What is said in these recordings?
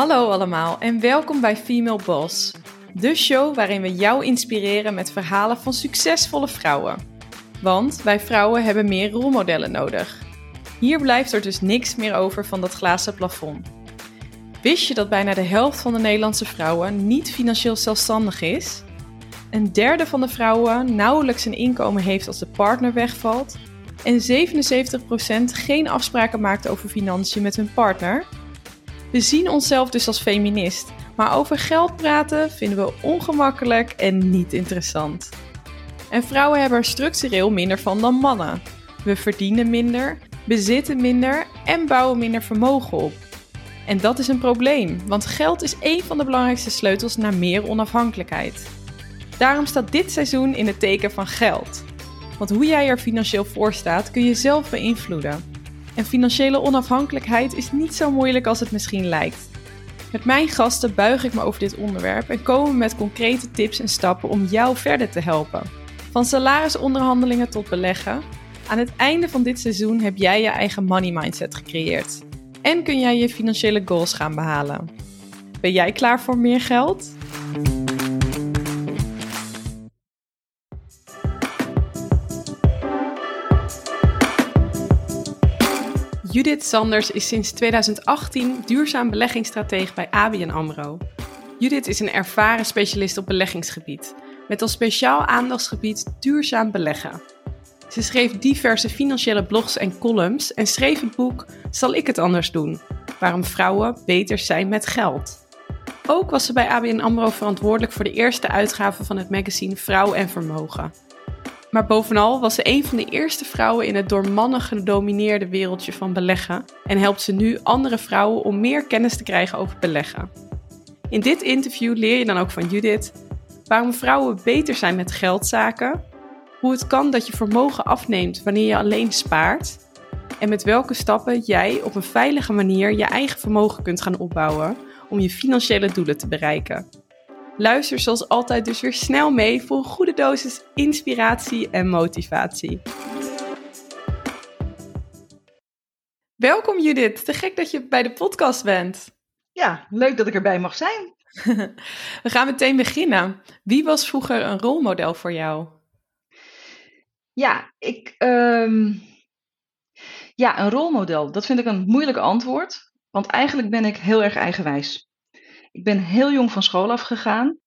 Hallo allemaal en welkom bij Female Boss, de show waarin we jou inspireren met verhalen van succesvolle vrouwen. Want wij vrouwen hebben meer rolmodellen nodig. Hier blijft er dus niks meer over van dat glazen plafond. Wist je dat bijna de helft van de Nederlandse vrouwen niet financieel zelfstandig is? Een derde van de vrouwen nauwelijks een inkomen heeft als de partner wegvalt. En 77% geen afspraken maakt over financiën met hun partner. We zien onszelf dus als feminist, maar over geld praten vinden we ongemakkelijk en niet interessant. En vrouwen hebben er structureel minder van dan mannen. We verdienen minder, bezitten minder en bouwen minder vermogen op. En dat is een probleem, want geld is een van de belangrijkste sleutels naar meer onafhankelijkheid. Daarom staat dit seizoen in het teken van geld. Want hoe jij er financieel voor staat kun je zelf beïnvloeden. En financiële onafhankelijkheid is niet zo moeilijk als het misschien lijkt. Met mijn gasten buig ik me over dit onderwerp en komen met concrete tips en stappen om jou verder te helpen. Van salarisonderhandelingen tot beleggen. Aan het einde van dit seizoen heb jij je eigen money mindset gecreëerd. En kun jij je financiële goals gaan behalen. Ben jij klaar voor meer geld? Judith Sanders is sinds 2018 duurzaam beleggingsstratege bij ABN AMRO. Judith is een ervaren specialist op beleggingsgebied, met als speciaal aandachtsgebied duurzaam beleggen. Ze schreef diverse financiële blogs en columns en schreef het boek Zal ik het anders doen? Waarom vrouwen beter zijn met geld. Ook was ze bij ABN AMRO verantwoordelijk voor de eerste uitgave van het magazine Vrouw en Vermogen. Maar bovenal was ze een van de eerste vrouwen in het door mannen gedomineerde wereldje van beleggen en helpt ze nu andere vrouwen om meer kennis te krijgen over beleggen. In dit interview leer je dan ook van Judith waarom vrouwen beter zijn met geldzaken, hoe het kan dat je vermogen afneemt wanneer je alleen spaart en met welke stappen jij op een veilige manier je eigen vermogen kunt gaan opbouwen om je financiële doelen te bereiken. Luister zoals altijd dus weer snel mee voor een goede dosis inspiratie en motivatie. Welkom Judith, te gek dat je bij de podcast bent. Ja, leuk dat ik erbij mag zijn. We gaan meteen beginnen. Wie was vroeger een rolmodel voor jou? Ja, ik, ehm, ja, een rolmodel. Dat vind ik een moeilijk antwoord. Want eigenlijk ben ik heel erg eigenwijs. Ik ben heel jong van school afgegaan.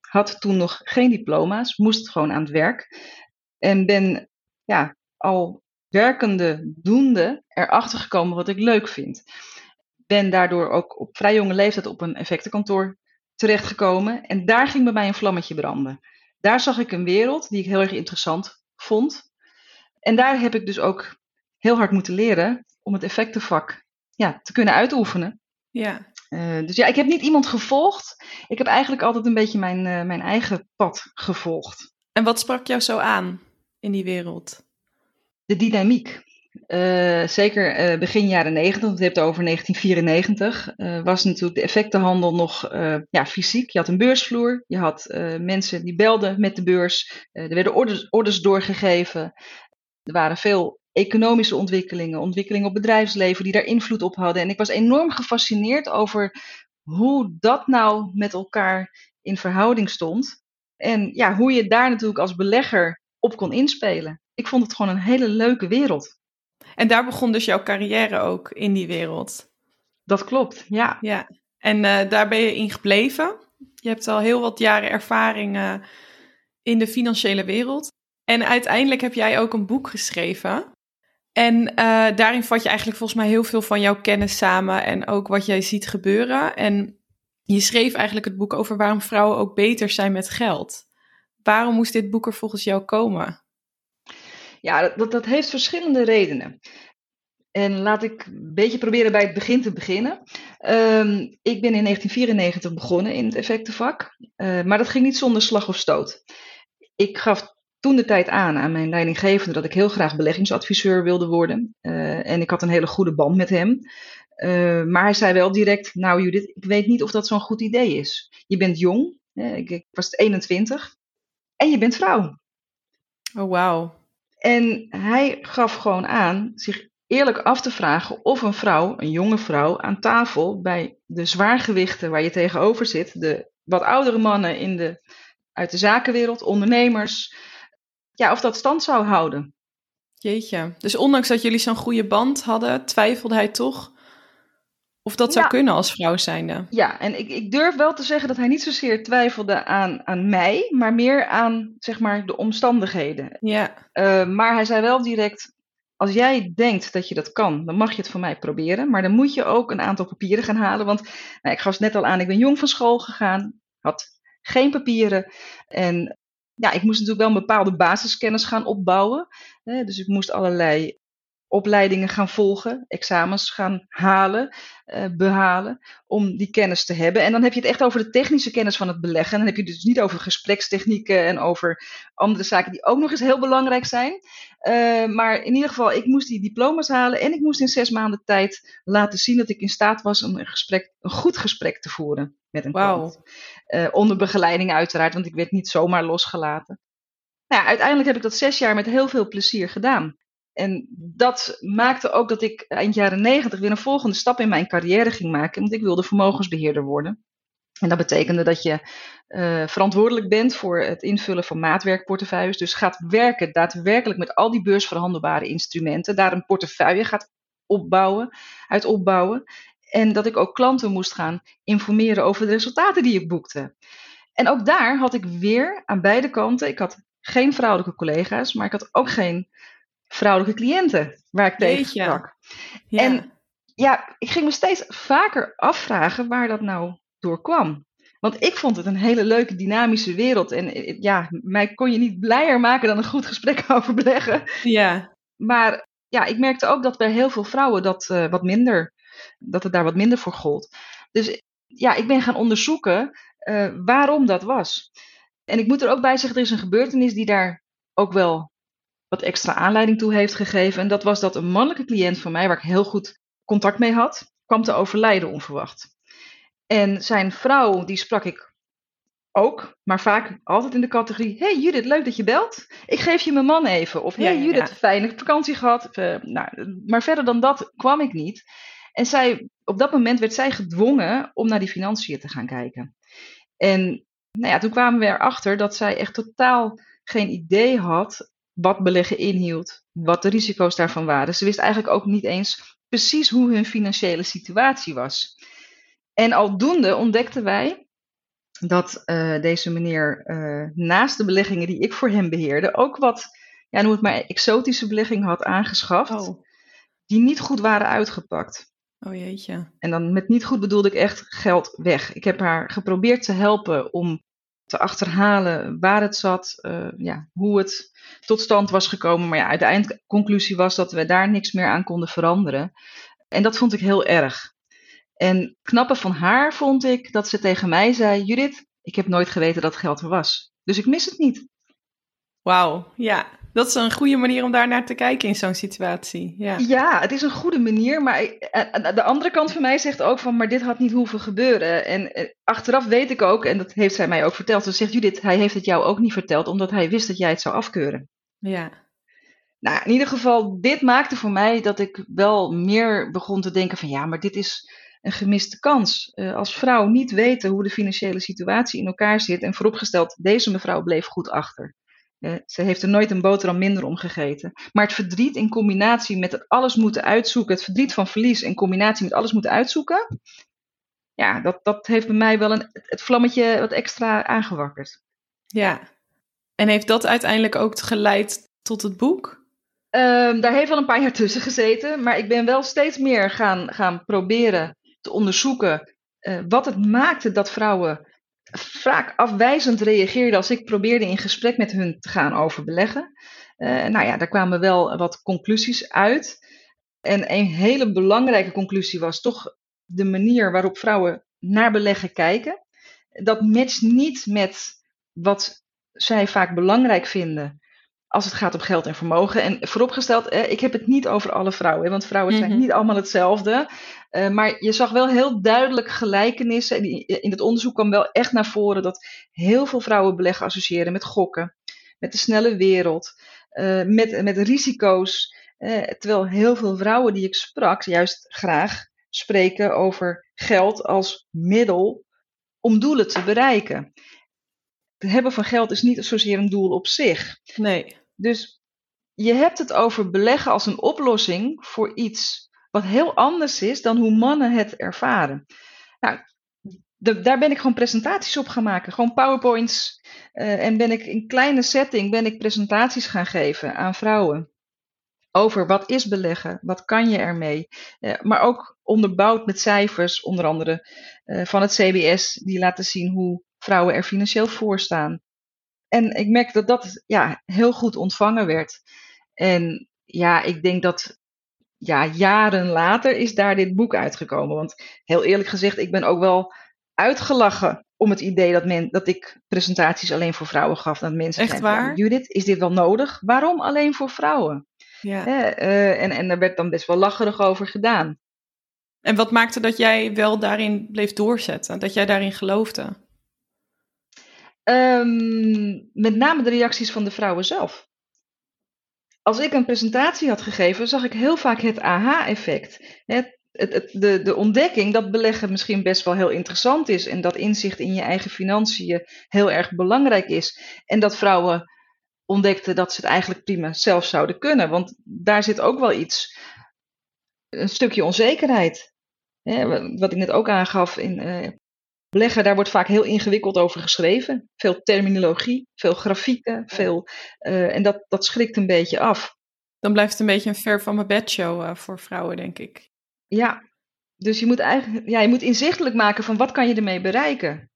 Had toen nog geen diploma's, moest gewoon aan het werk. En ben ja, al werkende, doende erachter gekomen wat ik leuk vind. Ben daardoor ook op vrij jonge leeftijd op een effectenkantoor terechtgekomen. En daar ging bij mij een vlammetje branden. Daar zag ik een wereld die ik heel erg interessant vond. En daar heb ik dus ook heel hard moeten leren om het effectenvak ja, te kunnen uitoefenen. Ja. Uh, dus ja, ik heb niet iemand gevolgd. Ik heb eigenlijk altijd een beetje mijn, uh, mijn eigen pad gevolgd. En wat sprak jou zo aan in die wereld? De dynamiek. Uh, zeker begin jaren 90, want je hebt het over 1994, was natuurlijk de effectenhandel nog ja, fysiek. Je had een beursvloer, je had mensen die belden met de beurs, er werden orders, orders doorgegeven. Er waren veel economische ontwikkelingen, ontwikkelingen op bedrijfsleven die daar invloed op hadden. En ik was enorm gefascineerd over hoe dat nou met elkaar in verhouding stond. En ja, hoe je daar natuurlijk als belegger op kon inspelen. Ik vond het gewoon een hele leuke wereld. En daar begon dus jouw carrière ook in die wereld. Dat klopt, ja. ja. En uh, daar ben je in gebleven. Je hebt al heel wat jaren ervaring uh, in de financiële wereld. En uiteindelijk heb jij ook een boek geschreven. En uh, daarin vat je eigenlijk volgens mij heel veel van jouw kennis samen en ook wat jij ziet gebeuren. En je schreef eigenlijk het boek over waarom vrouwen ook beter zijn met geld. Waarom moest dit boek er volgens jou komen? Ja, dat, dat heeft verschillende redenen. En laat ik een beetje proberen bij het begin te beginnen. Um, ik ben in 1994 begonnen in het effectenvak, uh, maar dat ging niet zonder slag of stoot. Ik gaf toen de tijd aan aan mijn leidinggevende dat ik heel graag beleggingsadviseur wilde worden. Uh, en ik had een hele goede band met hem. Uh, maar hij zei wel direct: Nou, Judith, ik weet niet of dat zo'n goed idee is. Je bent jong, ik, ik, was 21, en je bent vrouw. Oh, wauw. En hij gaf gewoon aan zich eerlijk af te vragen of een vrouw, een jonge vrouw, aan tafel bij de zwaargewichten waar je tegenover zit, de wat oudere mannen in de, uit de zakenwereld, ondernemers, ja, of dat stand zou houden. Jeetje. Dus ondanks dat jullie zo'n goede band hadden, twijfelde hij toch of dat zou kunnen als vrouw zijnde. Ja, en ik, ik durf wel te zeggen dat hij niet zozeer twijfelde aan, aan mij, maar meer aan zeg maar, de omstandigheden. Ja. Uh, maar hij zei wel direct: als jij denkt dat je dat kan, dan mag je het van mij proberen. Maar dan moet je ook een aantal papieren gaan halen. Want nou, ik gaf het net al aan, ik ben jong van school gegaan, had geen papieren. En ja, ik moest natuurlijk wel een bepaalde basiskennis gaan opbouwen. Hè, dus ik moest allerlei opleidingen gaan volgen, examens gaan halen, uh, behalen, om die kennis te hebben. En dan heb je het echt over de technische kennis van het beleggen. En dan heb je het dus niet over gesprekstechnieken en over andere zaken die ook nog eens heel belangrijk zijn. Uh, maar in ieder geval, ik moest die diploma's halen en ik moest in zes maanden tijd laten zien dat ik in staat was om een, gesprek, een goed gesprek te voeren met een wow. klant. Uh, onder begeleiding uiteraard, want ik werd niet zomaar losgelaten. Nou, ja, uiteindelijk heb ik dat zes jaar met heel veel plezier gedaan. En dat maakte ook dat ik eind jaren negentig weer een volgende stap in mijn carrière ging maken. Want ik wilde vermogensbeheerder worden. En dat betekende dat je uh, verantwoordelijk bent voor het invullen van maatwerkportefeuilles. Dus gaat werken daadwerkelijk met al die beursverhandelbare instrumenten. Daar een portefeuille gaat opbouwen, uit opbouwen. En dat ik ook klanten moest gaan informeren over de resultaten die ik boekte. En ook daar had ik weer aan beide kanten. Ik had geen vrouwelijke collega's, maar ik had ook geen vrouwelijke cliënten waar ik tegen sprak. Ja. En ja, ik ging me steeds vaker afvragen waar dat nou door kwam. Want ik vond het een hele leuke, dynamische wereld. En eh, ja, mij kon je niet blijer maken dan een goed gesprek over beleggen. Ja. Maar ja, ik merkte ook dat bij heel veel vrouwen dat uh, wat minder, dat het daar wat minder voor gold. Dus ja, ik ben gaan onderzoeken uh, waarom dat was. En ik moet er ook bij zeggen, er is een gebeurtenis die daar ook wel wat extra aanleiding toe heeft gegeven. En dat was dat een mannelijke cliënt van mij, waar ik heel goed contact mee had, kwam te overlijden onverwacht. En zijn vrouw, die sprak ik ook, maar vaak altijd in de categorie: Hey Judith, leuk dat je belt. Ik geef je mijn man even. Of Hey Judith, fijne vakantie gehad. Uh, nou, maar verder dan dat kwam ik niet. En zij, op dat moment werd zij gedwongen om naar die financiën te gaan kijken. En nou ja, toen kwamen we erachter dat zij echt totaal geen idee had wat beleggen inhield, wat de risico's daarvan waren. Ze wist eigenlijk ook niet eens precies hoe hun financiële situatie was. En aldoende ontdekten wij dat uh, deze meneer uh, naast de beleggingen die ik voor hem beheerde, ook wat, ja, noem het maar, exotische beleggingen had aangeschaft, oh. die niet goed waren uitgepakt. Oh jeetje. En dan met niet goed bedoelde ik echt geld weg. Ik heb haar geprobeerd te helpen om te achterhalen waar het zat, uh, ja, hoe het tot stand was gekomen. Maar ja, de eindconclusie was dat we daar niks meer aan konden veranderen. En dat vond ik heel erg. En knappe van haar vond ik dat ze tegen mij zei: Judith, ik heb nooit geweten dat geld er was. Dus ik mis het niet. Wauw, ja. Dat is een goede manier om daar naar te kijken in zo'n situatie. Ja. ja, het is een goede manier. Maar de andere kant van mij zegt ook van, maar dit had niet hoeven gebeuren. En eh, achteraf weet ik ook, en dat heeft zij mij ook verteld. Ze zegt, Judith, hij heeft het jou ook niet verteld, omdat hij wist dat jij het zou afkeuren. Ja. Nou, in ieder geval, dit maakte voor mij dat ik wel meer begon te denken van, ja, maar dit is een gemiste kans. Uh, als vrouw niet weten hoe de financiële situatie in elkaar zit. En vooropgesteld, deze mevrouw bleef goed achter. Uh, ze heeft er nooit een boterham minder om gegeten. Maar het verdriet in combinatie met het alles moeten uitzoeken, het verdriet van verlies in combinatie met alles moeten uitzoeken, ja, dat, dat heeft bij mij wel een, het vlammetje wat extra aangewakkerd. Ja, en heeft dat uiteindelijk ook geleid tot het boek? Um, daar heeft wel een paar jaar tussen gezeten, maar ik ben wel steeds meer gaan, gaan proberen te onderzoeken uh, wat het maakte dat vrouwen vaak afwijzend reageerden als ik probeerde in gesprek met hun te gaan over beleggen. Uh, nou ja, daar kwamen wel wat conclusies uit. En een hele belangrijke conclusie was toch de manier waarop vrouwen naar beleggen kijken. Dat matcht niet met wat zij vaak belangrijk vinden als het gaat om geld en vermogen. En vooropgesteld, ik heb het niet over alle vrouwen, want vrouwen zijn mhm. niet allemaal hetzelfde. Uh, maar je zag wel heel duidelijk gelijkenissen. En in het onderzoek kwam wel echt naar voren dat heel veel vrouwen beleggen associëren met gokken, met de snelle wereld, uh, met, met risico's. terwijl heel veel vrouwen die ik sprak juist graag spreken over geld als middel om doelen te bereiken. Het hebben van geld is niet zozeer een doel op zich. Nee. Dus je hebt het over beleggen als een oplossing voor iets wat heel anders is dan hoe mannen het ervaren. Nou, daar ben ik gewoon presentaties op gaan maken. Gewoon powerpoints. Uh, en ben ik in kleine setting ben ik presentaties gaan geven aan vrouwen. Over wat is beleggen, wat kan je ermee. Uh, maar ook onderbouwd met cijfers, onder andere uh, van het CBS, die laten zien hoe vrouwen er financieel voor staan. En ik merk dat dat ja, heel goed ontvangen werd. En ja, ik denk dat ja, jaren later is daar dit boek uitgekomen. Want heel eerlijk gezegd, ik ben ook wel uitgelachen om het idee dat, men, dat ik presentaties alleen voor vrouwen gaf. Dat mensen Echt waar? Judith, is dit wel nodig? Waarom alleen voor vrouwen? Ja. Uh, en, en daar werd dan best wel lacherig over gedaan. En wat maakte dat jij wel daarin bleef doorzetten? Dat jij daarin geloofde? Um, met name de reacties van de vrouwen zelf. Als ik een presentatie had gegeven, zag ik heel vaak het aha-effect. De, de ontdekking dat beleggen misschien best wel heel interessant is en dat inzicht in je eigen financiën heel erg belangrijk is. En dat vrouwen ontdekten dat ze het eigenlijk prima zelf zouden kunnen. Want daar zit ook wel iets, een stukje onzekerheid. wat ik net ook aangaf in uh, beleggen, daar wordt vaak heel ingewikkeld over geschreven. Veel terminologie, veel grafieken, veel, uh, en dat, dat schrikt een beetje af. Dan blijft het een beetje een ver van mijn bedshow uh, voor vrouwen, denk ik. Ja, dus je moet eigenlijk ja, je moet inzichtelijk maken van wat kan je ermee bereiken.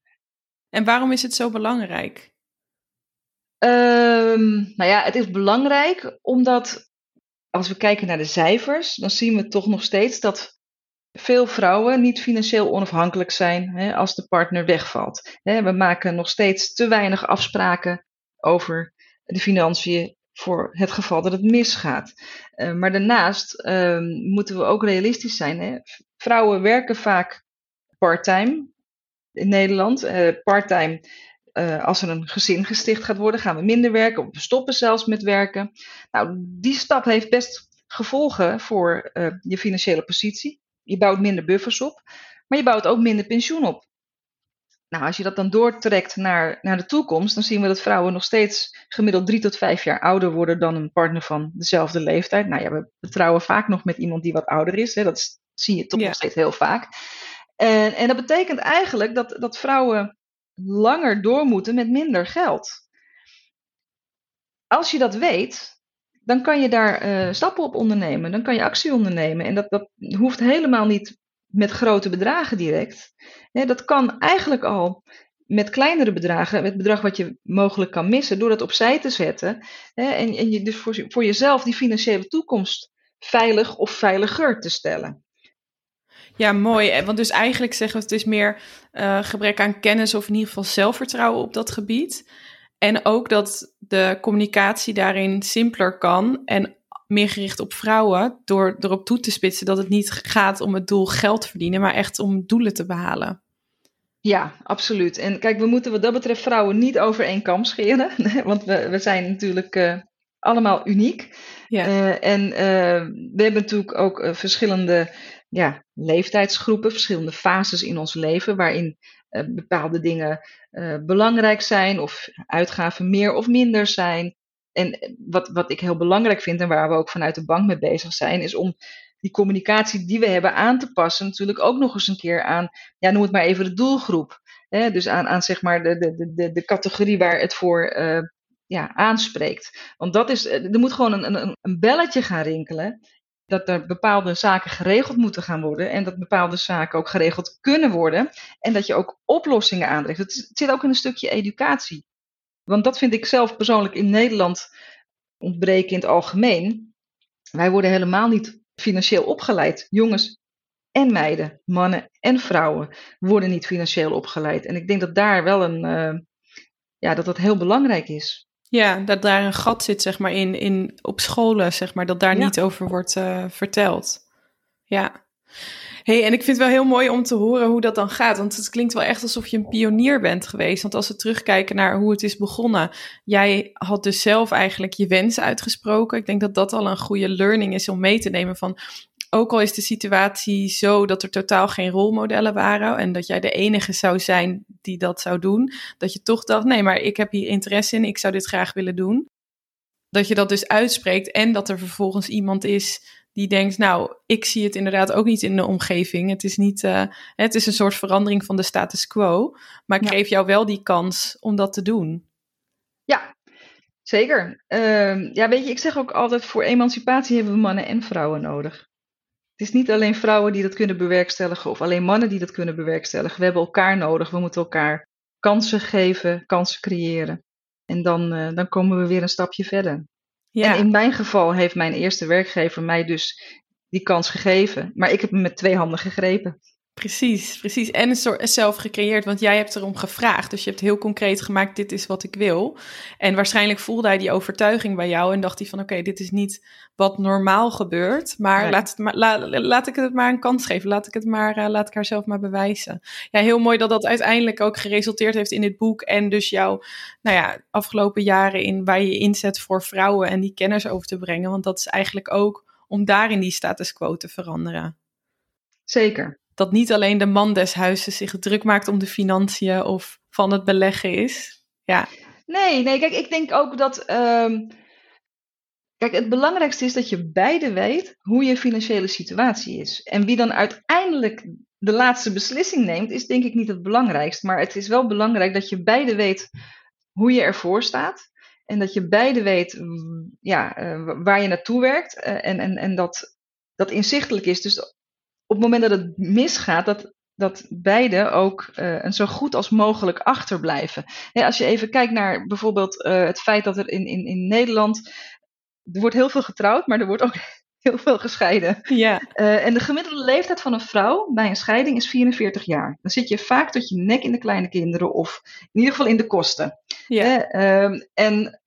En waarom is het zo belangrijk? Um, nou ja, het is belangrijk omdat als we kijken naar de cijfers, dan zien we toch nog steeds dat veel vrouwen niet financieel onafhankelijk zijn hè, als de partner wegvalt. Hè, we maken nog steeds te weinig afspraken over de financiën voor het geval dat het misgaat. Uh, maar daarnaast uh, moeten we ook realistisch zijn. Hè? Vrouwen werken vaak parttime in Nederland. Uh, parttime, uh, als er een gezin gesticht gaat worden, gaan we minder werken of we stoppen zelfs met werken. Nou, die stap heeft best gevolgen voor je financiële positie. Je bouwt minder buffers op, maar je bouwt ook minder pensioen op. Nou, als je dat dan doortrekt naar, naar de toekomst, dan zien we dat vrouwen nog steeds gemiddeld drie tot vijf jaar ouder worden dan een partner van dezelfde leeftijd. Nou ja, we trouwen vaak nog met iemand die wat ouder is. Hè? Dat zie je toch nog steeds heel vaak. En, en dat betekent eigenlijk dat, dat vrouwen langer door moeten met minder geld. Als je dat weet, dan kan je daar uh, stappen op ondernemen. Dan kan je actie ondernemen. En dat, dat hoeft helemaal niet met grote bedragen direct. dat kan eigenlijk al met kleinere bedragen, het bedrag wat je mogelijk kan missen, door dat opzij te zetten. en, en je dus voor, voor jezelf die financiële toekomst veilig of veiliger te stellen. Ja, mooi. Want dus eigenlijk zeggen we het is meer uh, gebrek aan kennis of in ieder geval zelfvertrouwen op dat gebied. En ook dat de communicatie daarin simpeler kan en meer gericht op vrouwen door erop toe te spitsen dat het niet gaat om het doel geld verdienen, maar echt om doelen te behalen. Ja, absoluut. En kijk, we moeten wat dat betreft vrouwen niet over één kam scheren, want we, we zijn natuurlijk uh, allemaal uniek. Ja. Uh, en uh, we hebben natuurlijk ook verschillende ja, leeftijdsgroepen, verschillende fases in ons leven, waarin bepaalde dingen belangrijk zijn of uitgaven meer of minder zijn. En wat, wat ik heel belangrijk vind en waar we ook vanuit de bank mee bezig zijn, is om die communicatie die we hebben aan te passen, natuurlijk ook nog eens een keer aan, ja, noem het maar even de doelgroep. Hè? Dus aan, aan zeg maar de, de, de, de categorie waar het voor uh, ja, aanspreekt. Want dat is, eh, er moet gewoon een, een, een belletje gaan rinkelen. Dat er bepaalde zaken geregeld moeten gaan worden. En dat bepaalde zaken ook geregeld kunnen worden. En dat je ook oplossingen aanbrengt. Het zit ook in een stukje educatie. Want dat vind ik zelf persoonlijk in Nederland ontbreken in het algemeen. Wij worden helemaal niet financieel opgeleid. Jongens en meiden, mannen en vrouwen worden niet financieel opgeleid. En ik denk dat daar wel een, uh, ja, dat dat heel belangrijk is. Ja, dat daar een gat zit, zeg maar, in, in op scholen, zeg maar, dat daar niet over wordt uh, verteld. Ja. hey, en ik vind het wel heel mooi om te horen hoe dat dan gaat. Want het klinkt wel echt alsof je een pionier bent geweest. Want als we terugkijken naar hoe het is begonnen. Jij had dus zelf eigenlijk je wens uitgesproken. Ik denk dat dat al een goede learning is om mee te nemen van... Ook al is de situatie zo dat er totaal geen rolmodellen waren en dat jij de enige zou zijn die dat zou doen, dat je toch dacht: nee, maar ik heb hier interesse in, ik zou dit graag willen doen. Dat je dat dus uitspreekt en dat er vervolgens iemand is die denkt, nou, ik zie het inderdaad ook niet in de omgeving. Het is niet, uh, het is een soort verandering van de status quo, maar ik geef jou wel die kans om dat te doen. Ja, zeker. Uh, ja, weet je, ik zeg ook altijd, voor emancipatie hebben we mannen en vrouwen nodig. Het is niet alleen vrouwen die dat kunnen bewerkstelligen of alleen mannen die dat kunnen bewerkstelligen. We hebben elkaar nodig. We moeten elkaar kansen geven, kansen creëren. En dan, uh, dan komen we weer een stapje verder. Ja. En in mijn geval heeft mijn eerste werkgever mij dus die kans gegeven. Maar ik heb hem met twee handen gegrepen. Precies, precies. En een soort zelf gecreëerd, want jij hebt erom gevraagd. Dus je hebt heel concreet gemaakt, dit is wat ik wil. En waarschijnlijk voelde hij die overtuiging bij jou en dacht hij van, oké, dit is niet wat normaal gebeurt. Maar, laat, het maar laat ik het maar een kans geven. Laat ik het maar, uh, laat ik haar zelf maar bewijzen. Ja, heel mooi dat dat uiteindelijk ook geresulteerd heeft in dit boek. En dus jouw, nou ja, afgelopen jaren in waar je inzet voor vrouwen en die kennis over te brengen. Want dat is eigenlijk ook om daarin die status quo te veranderen. Zeker dat niet alleen de man des huizes zich druk maakt om de financiën of van het beleggen is. Ja. Nee, nee, kijk, ik denk ook dat. Um, kijk, het belangrijkste is dat je beide weet hoe je financiële situatie is. En wie dan uiteindelijk de laatste beslissing neemt, is denk ik niet het belangrijkste. Maar het is wel belangrijk dat je beide weet hoe je ervoor staat. En dat je beide weet ja, uh, waar je naartoe werkt. Uh, en, en, en dat dat inzichtelijk is. Dus op het moment dat het misgaat, dat, dat beide ook uh, een zo goed als mogelijk achterblijven. Als je even kijkt naar bijvoorbeeld uh, het feit dat er in, in, in Nederland. Er wordt heel veel getrouwd, maar er wordt ook heel veel gescheiden. Ja. Uh, en de gemiddelde leeftijd van een vrouw bij een scheiding is 44 jaar. Dan zit je vaak tot je nek in de kleine kinderen of in ieder geval in de kosten. Ja. Uh, en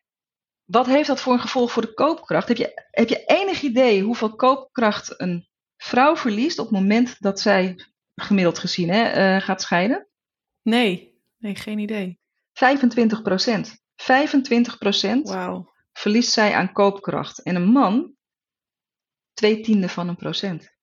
wat heeft dat voor een gevolg voor de koopkracht? Heb je, heb je enig idee hoeveel koopkracht een vrouw verliest op het moment dat zij, gemiddeld gezien, hè, uh, gaat scheiden? Nee, nee, geen idee. 25 procent. 25 procent wow. verliest zij aan koopkracht. En een man twee tiende van een procent.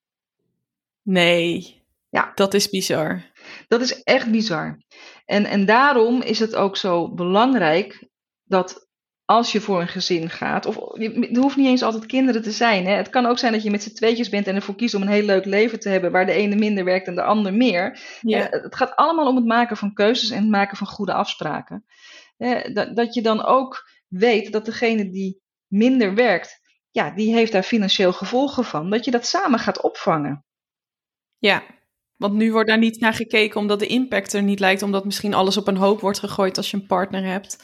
Nee, ja. dat is bizar. Dat is echt bizar. En, en daarom is het ook zo belangrijk dat als je voor een gezin gaat, of er hoeft niet eens altijd kinderen te zijn. Hè. Het kan ook zijn dat je met z'n tweetjes bent en ervoor kiest om een heel leuk leven te hebben, waar de ene minder werkt en de ander meer. Ja. Het gaat allemaal om het maken van keuzes en het maken van goede afspraken. Dat, dat je dan ook weet dat degene die minder werkt, ja, die heeft daar financieel gevolgen van. Dat je dat samen gaat opvangen. Ja, want nu wordt daar niet naar gekeken omdat de impact er niet lijkt, omdat misschien alles op een hoop wordt gegooid als je een partner hebt.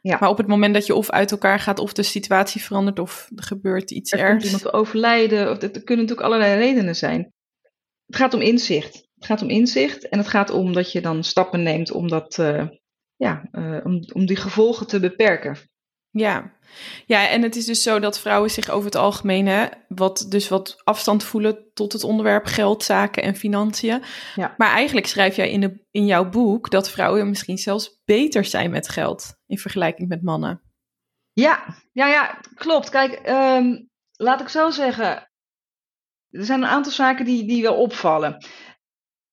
Ja. Maar op het moment dat je of uit elkaar gaat, of de situatie verandert, of er gebeurt iets er ergs. Er iemand overlijden, of er kunnen natuurlijk allerlei redenen zijn. Het gaat om inzicht. Het gaat om inzicht en het gaat om dat je dan stappen neemt om, dat, uh, ja, uh, om, om die gevolgen te beperken. Ja. ja, en het is dus zo dat vrouwen zich over het algemeen, hè, wat, dus wat afstand voelen tot het onderwerp geld, zaken en financiën. Ja. Maar eigenlijk schrijf jij in, de, in jouw boek dat vrouwen misschien zelfs beter zijn met geld in vergelijking met mannen. Ja, ja, ja klopt. Kijk, um, laat ik zo zeggen. Er zijn een aantal zaken die, die wel opvallen.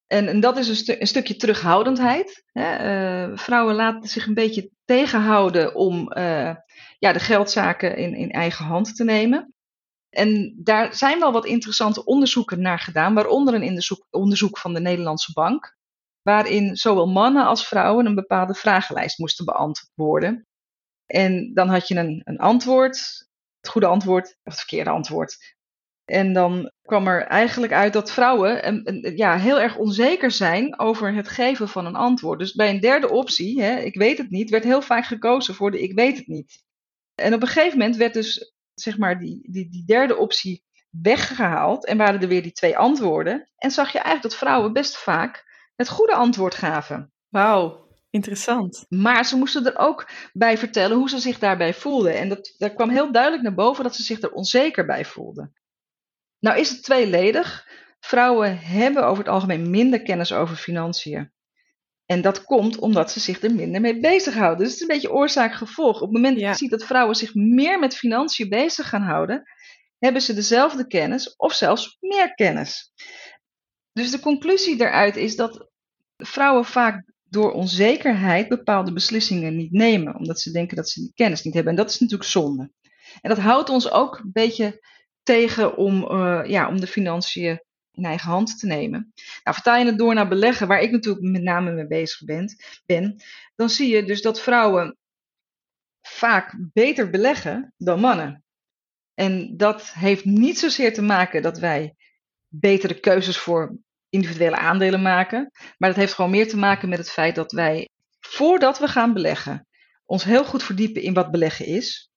En, en dat is een, stu een stukje terughoudendheid. Hè. Uh, vrouwen laten zich een beetje tegenhouden om uh, ja, de geldzaken in, in eigen hand te nemen. En daar zijn wel wat interessante onderzoeken naar gedaan, waaronder een onderzoek, onderzoek van de Nederlandse Bank, waarin zowel mannen als vrouwen een bepaalde vragenlijst moesten beantwoorden. En dan had je een, een antwoord, het goede antwoord of het verkeerde antwoord. En dan kwam er eigenlijk uit dat vrouwen een, een, ja, heel erg onzeker zijn over het geven van een antwoord. Dus bij een derde optie, hè, ik weet het niet, werd heel vaak gekozen voor de ik weet het niet. En op een gegeven moment werd dus zeg maar die, die, die derde optie weggehaald en waren er weer die twee antwoorden. En zag je eigenlijk dat vrouwen best vaak het goede antwoord gaven. Wauw, interessant. Maar ze moesten er ook bij vertellen hoe ze zich daarbij voelden. En dat, daar kwam heel duidelijk naar boven dat ze zich er onzeker bij voelden. Nou is het tweeledig. Vrouwen hebben over het algemeen minder kennis over financiën. En dat komt omdat ze zich er minder mee bezighouden. Dus het is een beetje oorzaak-gevolg. Op het moment dat je ziet dat vrouwen zich meer met financiën bezig gaan houden, hebben ze dezelfde kennis of zelfs meer kennis. Dus de conclusie daaruit is dat vrouwen vaak door onzekerheid bepaalde beslissingen niet nemen, omdat ze denken dat ze die kennis niet hebben. En dat is natuurlijk zonde. En dat houdt ons ook een beetje tegen om, uh, ja, om de financiën in eigen hand te nemen. Nou, vertaal je het door naar beleggen, waar ik natuurlijk met name mee bezig ben, ben dan zie je dus dat vrouwen vaak beter beleggen dan mannen. En dat heeft niet zozeer te maken dat wij betere keuzes voor individuele aandelen maken, maar dat heeft gewoon meer te maken met het feit dat wij, voordat we gaan beleggen, ons heel goed verdiepen in wat beleggen is.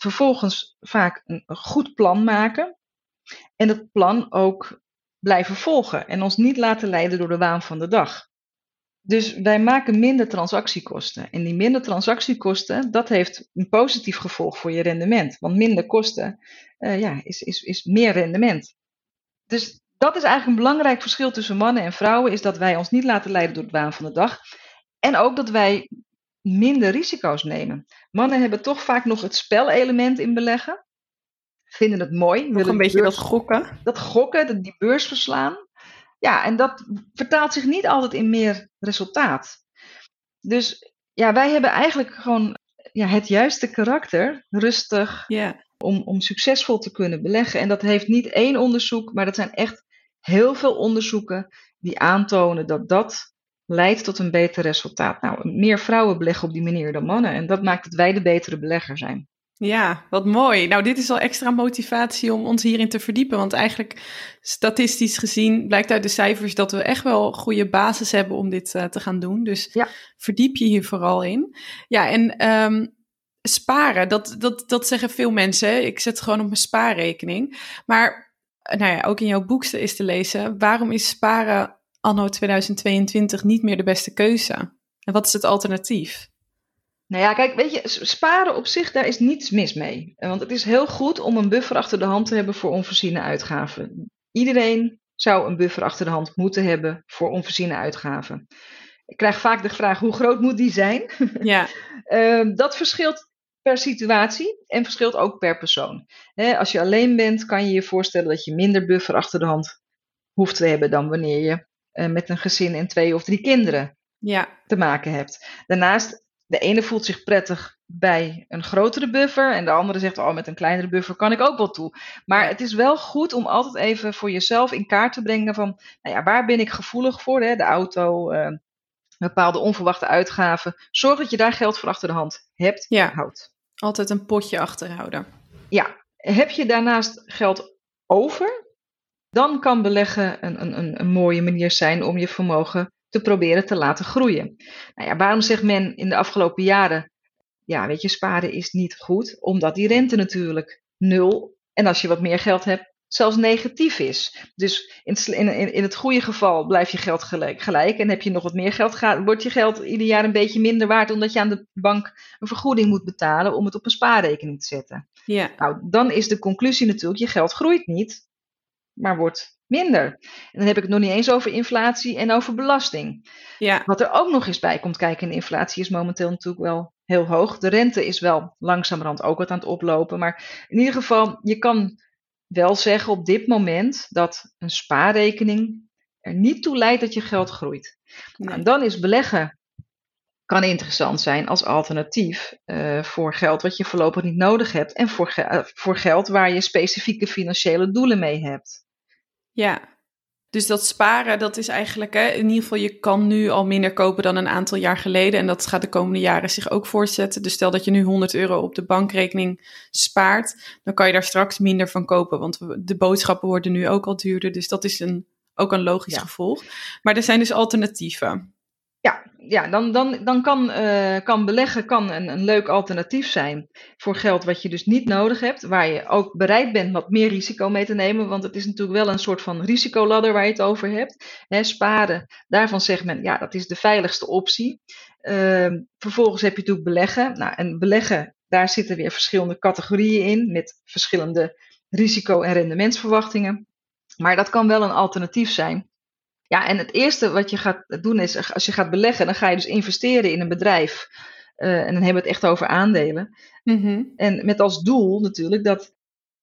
Vervolgens vaak een goed plan maken. En dat plan ook blijven volgen en ons niet laten leiden door de waan van de dag. Dus wij maken minder transactiekosten. En die minder transactiekosten, dat heeft een positief gevolg voor je rendement. Want minder kosten uh, ja, is, is, is meer rendement. Dus dat is eigenlijk een belangrijk verschil tussen mannen en vrouwen, is dat wij ons niet laten leiden door de waan van de dag. En ook dat wij minder risico's nemen. Mannen hebben toch vaak nog het spelelement in beleggen vinden het mooi. Nog een beetje dat gokken. Dat gokken, die beurs verslaan. Ja, en dat vertaalt zich niet altijd in meer resultaat. Dus ja, wij hebben eigenlijk gewoon ja, het juiste karakter, rustig, om, om succesvol te kunnen beleggen. En dat heeft niet één onderzoek, maar dat zijn echt heel veel onderzoeken die aantonen dat dat leidt tot een beter resultaat. Nou, meer vrouwen beleggen op die manier dan mannen. En dat maakt dat wij de betere belegger zijn. Ja, wat mooi. Nou, dit is al extra motivatie om ons hierin te verdiepen. Want eigenlijk, statistisch gezien, blijkt uit de cijfers dat we echt wel goede basis hebben om dit uh, te gaan doen. Dus ja. verdiep je hier vooral in. Ja, en um, sparen, dat, dat, dat zeggen veel mensen. Ik zet gewoon op mijn spaarrekening. Maar, nou ja, ook in jouw boek is te lezen. Waarom is sparen anno 2022 niet meer de beste keuze? En wat is het alternatief? Nou ja, kijk, weet je, sparen op zich, daar is niets mis mee. Want het is heel goed om een buffer achter de hand te hebben voor onvoorziene uitgaven. Iedereen zou een buffer achter de hand moeten hebben voor onvoorziene uitgaven. Ik krijg vaak de vraag, hoe groot moet die zijn? Ja. uh, dat verschilt per situatie en verschilt ook per persoon. als je alleen bent, kan je je voorstellen dat je minder buffer achter de hand hoeft te hebben dan wanneer je uh, met een gezin en twee of drie kinderen ja. te maken hebt. Daarnaast de ene voelt zich prettig bij een grotere buffer en de andere zegt, oh, met een kleinere buffer kan ik ook wel toe. Maar het is wel goed om altijd even voor jezelf in kaart te brengen van, nou ja, waar ben ik gevoelig voor? Hè? De auto, uh, bepaalde onverwachte uitgaven. Zorg dat je daar geld voor achter de hand hebt ja, houdt. Altijd een potje achterhouden. Ja, heb je daarnaast geld over, dan kan beleggen een, een, een mooie manier zijn om je vermogen te proberen te laten groeien. Nou ja, waarom zegt men in de afgelopen jaren, ja, weet je, sparen is niet goed? Omdat die rente natuurlijk nul en als je wat meer geld hebt, zelfs negatief is. Dus in, in, in het goede geval blijf je geld gelijk, gelijk en heb je nog wat meer geld, gaat, wordt je geld ieder jaar een beetje minder waard omdat je aan de bank een vergoeding moet betalen om het op een spaarrekening te zetten. Ja. Nou, dan is de conclusie natuurlijk, je geld groeit niet, maar wordt minder. En dan heb ik het nog niet eens over inflatie en over belasting. Ja. Wat er ook nog eens bij komt kijken, en inflatie is momenteel natuurlijk wel heel hoog. De rente is wel langzamerhand ook wat aan het oplopen. Maar in ieder geval, je kan wel zeggen op dit moment dat een spaarrekening er niet toe leidt dat je geld groeit. Nou, en dan is beleggen kan interessant zijn als alternatief uh, voor geld wat je voorlopig niet nodig hebt en voor, ge voor geld waar je specifieke financiële doelen mee hebt. Ja, dus dat sparen, dat is eigenlijk, hè, in ieder geval, je kan nu al minder kopen dan een aantal jaar geleden. En dat gaat de komende jaren zich ook voortzetten. Dus stel dat je nu 100 euro op de bankrekening spaart, dan kan je daar straks minder van kopen. Want de boodschappen worden nu ook al duurder. Dus dat is een, ook een logisch gevolg. Maar er zijn dus alternatieven. Ja, ja dan, dan, dan kan, uh, kan beleggen kan een, een leuk alternatief zijn voor geld wat je dus niet nodig hebt, waar je ook bereid bent wat meer risico mee te nemen, want het is natuurlijk wel een soort van risicoladder waar je het over hebt. Hè, sparen, daarvan zegt men, ja, dat is de veiligste optie. Uh, vervolgens heb je natuurlijk beleggen. Nou, en beleggen, daar zitten weer verschillende categorieën in, met verschillende risico- en rendementsverwachtingen. Maar dat kan wel een alternatief zijn. Ja, en het eerste wat je gaat doen is, als je gaat beleggen, dan ga je dus investeren in een bedrijf. Uh, en dan hebben we het echt over aandelen. Mm En met als doel natuurlijk dat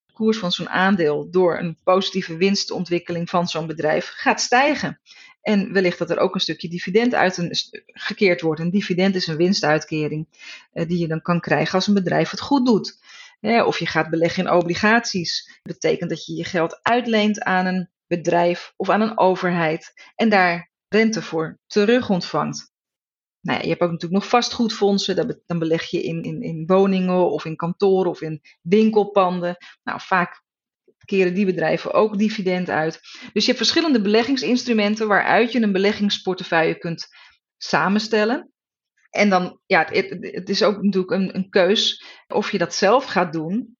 de koers van zo'n aandeel door een positieve winstontwikkeling van zo'n bedrijf gaat stijgen. En wellicht dat er ook een stukje dividend uit een, gekeerd wordt. Een dividend is een winstuitkering uh, die je dan kan krijgen als een bedrijf het goed doet. of je gaat beleggen in obligaties. Dat betekent dat je je geld uitleent aan een bedrijf of aan een overheid en daar rente voor terug ontvangt. Nou je hebt ook natuurlijk nog vastgoedfondsen. Dan beleg je in, in, in woningen of in kantoren of in winkelpanden. Nou, vaak keren die bedrijven ook dividend uit. Dus je hebt verschillende beleggingsinstrumenten waaruit je een beleggingsportefeuille kunt samenstellen. En dan, ja, het, het is ook natuurlijk een, een keus of je dat zelf gaat doen,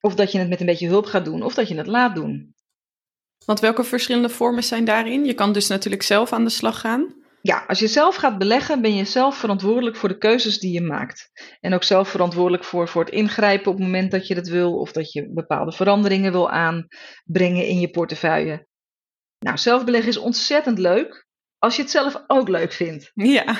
of dat je het met een beetje hulp gaat doen, of dat je het laat doen. Want welke verschillende vormen zijn daarin? Je kan dus natuurlijk zelf aan de slag gaan. Ja, als je zelf gaat beleggen, ben je zelf verantwoordelijk voor de keuzes die je maakt. En ook zelf verantwoordelijk voor, voor het ingrijpen op het moment dat je dat wil, of dat je bepaalde veranderingen wil aanbrengen in je portefeuille. Nou, zelf beleggen is ontzettend leuk, als je het zelf ook leuk vindt. Ja,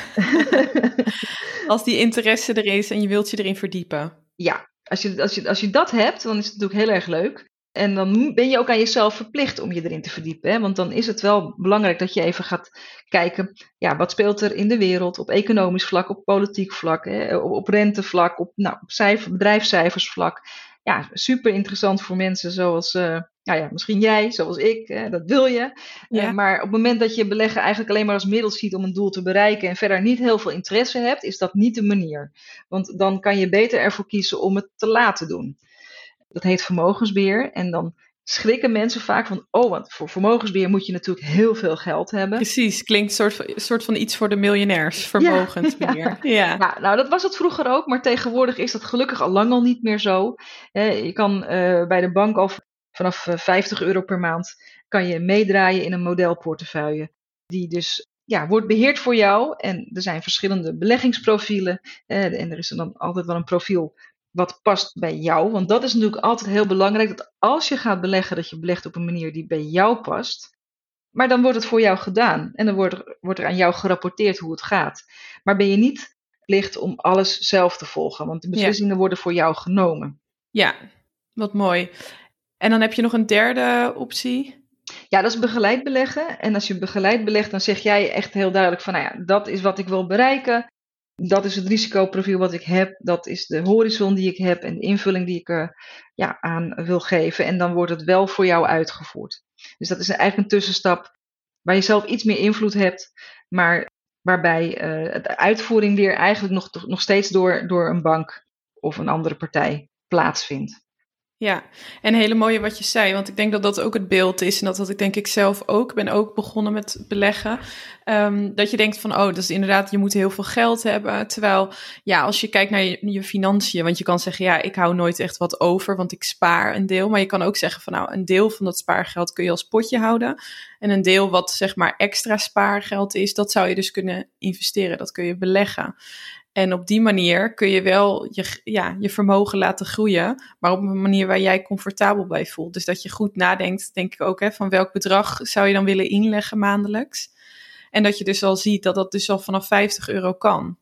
als die interesse er is en je wilt je erin verdiepen. Ja, als je, als, je, als je dat hebt, dan is het natuurlijk heel erg leuk. En dan ben je ook aan jezelf verplicht om je erin te verdiepen. Hè? Want dan is het wel belangrijk dat je even gaat kijken, ja, wat speelt er in de wereld op economisch vlak, op politiek vlak, hè? op rentevlak, op, nou, op cijfer, bedrijfscijfersvlak. Ja, super interessant voor mensen zoals, uh, nou ja, misschien jij, zoals ik, hè? dat wil je. Uh, maar op het moment dat je beleggen eigenlijk alleen maar als middel ziet om een doel te bereiken en verder niet heel veel interesse hebt, is dat niet de manier. Want dan kan je beter ervoor kiezen om het te laten doen. Dat heet vermogensbeheer. En dan schrikken mensen vaak van, oh, want voor vermogensbeheer moet je natuurlijk heel veel geld hebben. Precies, klinkt een soort, van, soort van iets voor de miljonairs, vermogensbeheer. Ja, ja. ja. nou dat was het vroeger ook, maar tegenwoordig is dat gelukkig al lang al niet meer zo. je kan uh, bij de bank al vanaf 50 eh, euro per maand kan je meedraaien in een modelportefeuille. Die dus ja, wordt beheerd voor jou. En er zijn verschillende beleggingsprofielen. Eh, en er is dan altijd wel een profiel wat past bij jou. Want dat is natuurlijk altijd heel belangrijk. Dat als je gaat beleggen, dat je belegt op een manier die bij jou past. Maar dan wordt het voor jou gedaan. En dan wordt, wordt er aan jou gerapporteerd hoe het gaat. Maar ben je niet plicht om alles zelf te volgen. Want de beslissingen worden voor jou genomen. Ja, wat mooi. En dan heb je nog een derde optie. Ja, dat is begeleid beleggen. En als je begeleid belegt, dan zeg jij echt heel duidelijk van, nou ja, dat is wat ik wil bereiken dat is het risicoprofiel wat ik heb, dat is de horizon die ik heb en de invulling die ik er ja, aan wil geven. En dan wordt het wel voor jou uitgevoerd. Dus dat is eigenlijk een tussenstap waar je zelf iets meer invloed hebt, maar waarbij uh, de uitvoering weer eigenlijk nog, nog steeds door, door een bank of een andere partij plaatsvindt. Ja, en hele mooie wat je zei, want ik denk dat dat ook het beeld is. En dat had ik denk ik zelf ook. Ben ook begonnen met beleggen. Um, dat je denkt van, oh, dat is inderdaad, je moet heel veel geld hebben. Terwijl, ja, als je kijkt naar je, je financiën, want je kan zeggen, ja, ik hou nooit echt wat over, want ik spaar een deel. Maar je kan ook zeggen van, nou, een deel van dat spaargeld kun je als potje houden. En een deel wat zeg maar extra spaargeld is, dat zou je dus kunnen investeren. Dat kun je beleggen. En op die manier kun je wel je, ja, je vermogen laten groeien, maar op een manier waar jij comfortabel bij voelt. Dus dat je goed nadenkt, denk ik ook, hè, van welk bedrag zou je dan willen inleggen maandelijks. En dat je dus al ziet dat dat dus al vanaf 50 euro kan.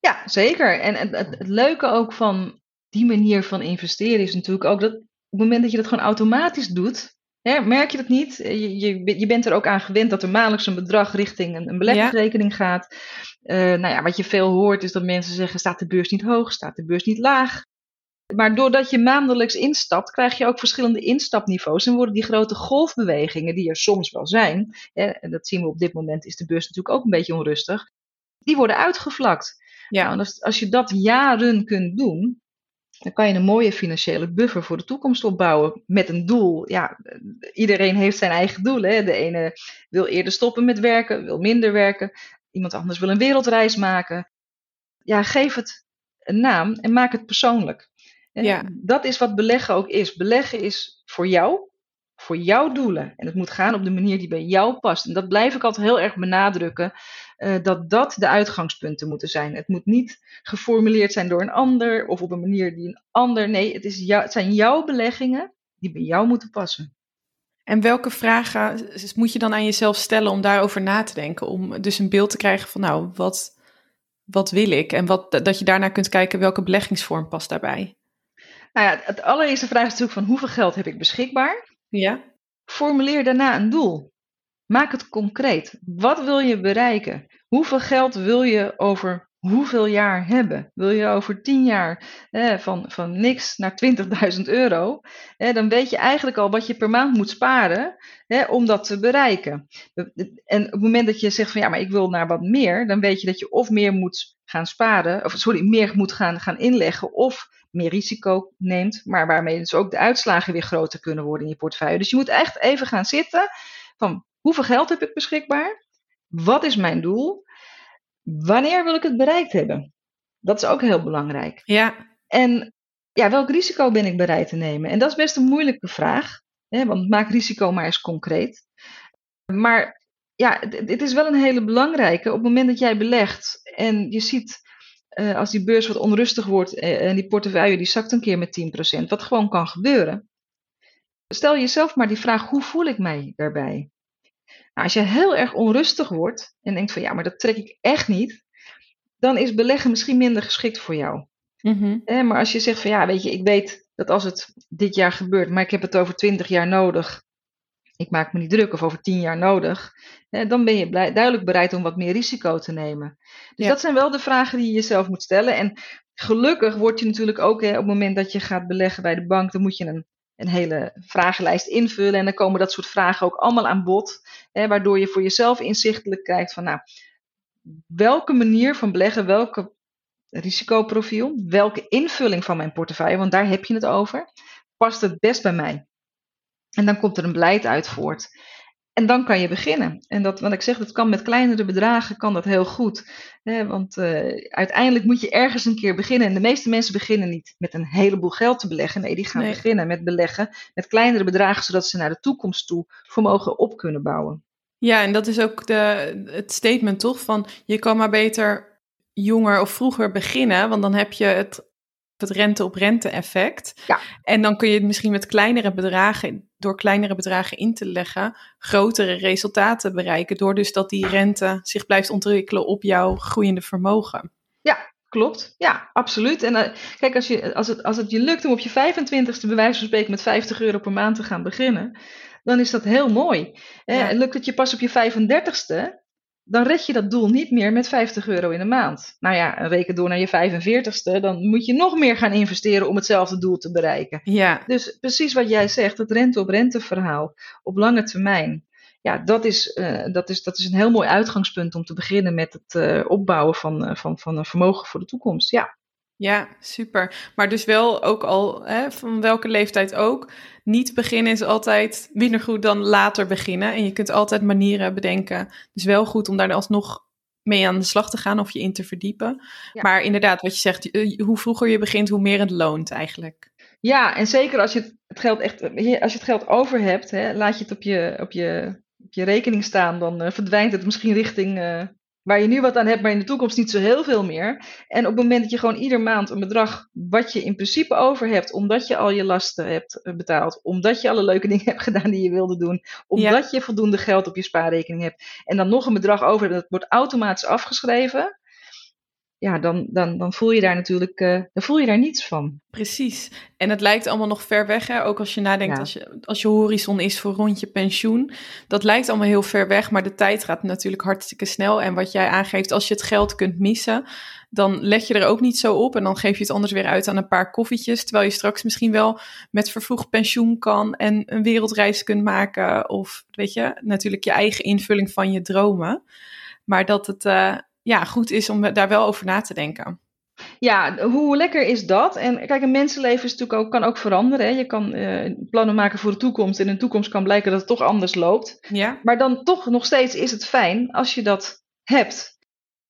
Ja, zeker. En het, het, het leuke ook van die manier van investeren is natuurlijk ook dat op het moment dat je dat gewoon automatisch doet, Hè, merk je dat niet? Je, je, je, bent er ook aan gewend dat er maandelijks een bedrag richting een, een beleggingsrekening gaat. Uh, nou ja, wat je veel hoort is dat mensen zeggen: staat de beurs niet hoog, staat de beurs niet laag. Maar doordat je maandelijks instapt, krijg je ook verschillende instapniveaus. En worden die grote golfbewegingen, die er soms wel zijn, hè, en dat zien we op dit moment, is de beurs natuurlijk ook een beetje onrustig, die worden uitgevlakt. Ja. Nou, als, als je dat jaren kunt doen, dan kan je een mooie financiële buffer voor de toekomst opbouwen met een doel. Ja, iedereen heeft zijn eigen doelen. Hè. De ene wil eerder stoppen met werken, wil minder werken. Iemand anders wil een wereldreis maken. Ja, geef het een naam en maak het persoonlijk. Ja. Dat is wat beleggen ook is. Beleggen is voor jou, voor jouw doelen. En het moet gaan op de manier die bij jou past. En dat blijf ik altijd heel erg benadrukken. Uh, dat dat de uitgangspunten moeten zijn. Het moet niet geformuleerd zijn door een ander of op een manier die een ander. Nee, het, is jou, het zijn jouw beleggingen die bij jou moeten passen. En welke vragen moet je dan aan jezelf stellen om daarover na te denken? Om dus een beeld te krijgen van, nou, wat, wat wil ik? En wat, dat je daarna kunt kijken welke beleggingsvorm past daarbij. Nou ja, het allereerste vraag is natuurlijk van hoeveel geld heb ik beschikbaar? Ja. Formuleer daarna een doel. Maak het concreet. Wat wil je bereiken? Hoeveel geld wil je over hoeveel jaar hebben? Wil je over 10 jaar van, van niks naar 20.000 euro? dan weet je eigenlijk al wat je per maand moet sparen om dat te bereiken. En op het moment dat je zegt van ja, maar ik wil naar wat meer, dan weet je dat je of meer moet gaan sparen, of sorry, meer moet gaan, gaan inleggen, of meer risico neemt, maar waarmee dus ook de uitslagen weer groter kunnen worden in je portefeuille. Dus je moet echt even gaan zitten van hoeveel geld heb ik beschikbaar? Wat is mijn doel? Wanneer wil ik het bereikt hebben? Dat is ook heel belangrijk. Ja. En ja, welk risico ben ik bereid te nemen? En dat is best een moeilijke vraag, hè, want maak risico maar eens concreet. Maar ja, dit is wel een hele belangrijke. Op het moment dat jij belegt en je ziet uh, als die beurs wat onrustig wordt uh, en die portefeuille die zakt een keer met 10%, wat gewoon kan gebeuren. Stel jezelf maar die vraag, hoe voel ik mij daarbij? Nou, als je heel erg onrustig wordt en denkt van ja, maar dat trek ik echt niet, dan is beleggen misschien minder geschikt voor jou. Mm maar als je zegt van ja, weet je, ik weet dat als het dit jaar gebeurt, maar ik heb het over 20 jaar nodig, ik maak me niet druk of over 10 jaar nodig, dan ben je duidelijk bereid om wat meer risico te nemen. Dus dat zijn wel de vragen die je jezelf moet stellen. En gelukkig word je natuurlijk ook op het moment dat je gaat beleggen bij de bank, dan moet je een een hele vragenlijst invullen. En dan komen dat soort vragen ook allemaal aan bod. Hè, waardoor je voor jezelf inzichtelijk kijkt van nou, welke manier van beleggen, welke risicoprofiel, welke invulling van mijn portefeuille, want daar heb je het over, past het best bij mij. En dan komt er een beleid uit voort. En dan kan je beginnen. En dat, wat ik zeg, dat kan met kleinere bedragen, kan dat heel goed. Hè, want uh, uiteindelijk moet je ergens een keer beginnen. En de meeste mensen beginnen niet met een heleboel geld te beleggen. Nee, die gaan beginnen met beleggen met kleinere bedragen, zodat ze naar de toekomst toe vermogen op kunnen bouwen. Ja, en dat is ook de, het statement toch van je kan maar beter jonger of vroeger beginnen, want dan heb je het het rente op rente effect. Ja. En dan kun je misschien met kleinere bedragen, door kleinere bedragen in te leggen, grotere resultaten bereiken. Door dus dat die rente zich blijft ontwikkelen op jouw groeiende vermogen. Ja, klopt. Ja, absoluut. En uh, kijk, als, je, als, het, als het je lukt om op je 25ste bij wijze van spreken met 50 euro per maand te gaan beginnen, dan is dat heel mooi. Eh, lukt het je pas op je 35ste, dan red je dat doel niet meer met 50 euro in de maand. Nou ja, reken door naar je 45ste, dan moet je nog meer gaan investeren om hetzelfde doel te bereiken. Ja. Dus precies wat jij zegt, het rente-op-rente verhaal op lange termijn. Ja, dat is, uh, dat, is, dat is een heel mooi uitgangspunt om te beginnen met het uh, opbouwen van, uh, van, van een vermogen voor de toekomst. Ja. Ja, super. Maar dus wel ook al, hè, van welke leeftijd ook, niet beginnen is altijd minder goed dan later beginnen. En je kunt altijd manieren bedenken. Dus wel goed om daar alsnog mee aan de slag te gaan of je in te verdiepen. Maar inderdaad, wat je zegt, eh, hoe vroeger je begint, hoe meer het loont eigenlijk. Ja, en zeker als je het geld echt, als je het geld over hebt, hè, laat je het op je, op je, op je rekening staan, dan uh, verdwijnt het misschien richting uh, waar je nu wat aan hebt, maar in de toekomst niet zo heel veel meer. En op het moment dat je gewoon ieder maand een bedrag wat je in principe over hebt, omdat je al je lasten hebt eh, betaald, omdat je alle leuke dingen hebt gedaan die je wilde doen, omdat je voldoende geld op je spaarrekening hebt, en dan nog een bedrag over hebt, dat wordt automatisch afgeschreven ja, dan, dan, dan voel je daar natuurlijk uh, dan voel je daar niets van. Precies. En het lijkt allemaal nog ver weg, hè? ook als je nadenkt, als, je, als je horizon is voor rond je pensioen. Dat lijkt allemaal heel ver weg, maar de tijd gaat natuurlijk hartstikke snel. En wat jij aangeeft, als je het geld kunt missen, dan let je er ook niet zo op. En dan geef je het anders weer uit aan een paar koffietjes. Terwijl je straks misschien wel met vervroegd pensioen kan en een wereldreis kunt maken. Of weet je, natuurlijk je eigen invulling van je dromen. Maar dat het. Uh, ja, goed is om daar wel over na te denken. Ja, hoe lekker is dat? En kijk, een mensenleven is natuurlijk ook, kan ook veranderen. Hè? Je kan uh, plannen maken voor de toekomst en in de toekomst kan blijken dat het toch anders loopt. Ja. Maar dan toch nog steeds is het fijn als je dat hebt.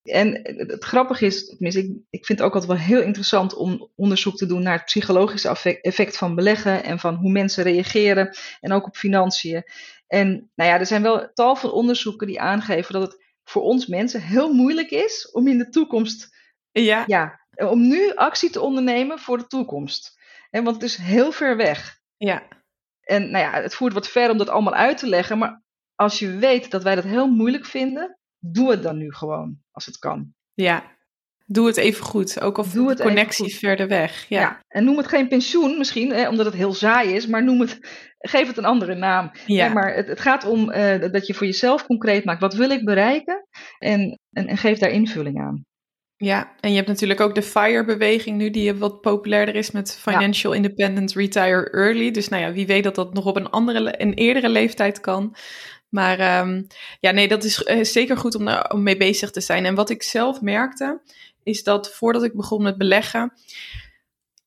En het grappige is, tenminste, ik, ik vind het ook altijd wel heel interessant om onderzoek te doen naar het psychologische effect van beleggen en van hoe mensen reageren en ook op financiën. En nou ja, er zijn wel tal van onderzoeken die aangeven dat het voor ons mensen heel moeilijk is om in de toekomst, ja. Ja, om nu actie te ondernemen voor de toekomst. En want het is heel ver weg. Ja. En nou ja, het voert wat ver om dat allemaal uit te leggen. Maar als je weet dat wij dat heel moeilijk vinden, doe het dan nu gewoon, als het kan. Ja, doe het even goed. Ook al doe de connectie verder weg. Ja. En noem het geen pensioen misschien, hè, omdat het heel saai is, maar noem het, geef het een andere naam. Ja. maar het, het gaat om uh, dat je voor jezelf concreet maakt, wat wil ik bereiken? En, en, en geef daar invulling aan. Ja, en je hebt natuurlijk ook de FIRE-beweging nu, die wat populairder is met Financial Independent Retire Early. Dus nou ja, wie weet dat dat nog op een andere, een eerdere leeftijd kan. Maar um, ja, nee, dat is uh, zeker goed om, om mee bezig te zijn. En wat ik zelf merkte, is dat voordat ik begon met beleggen,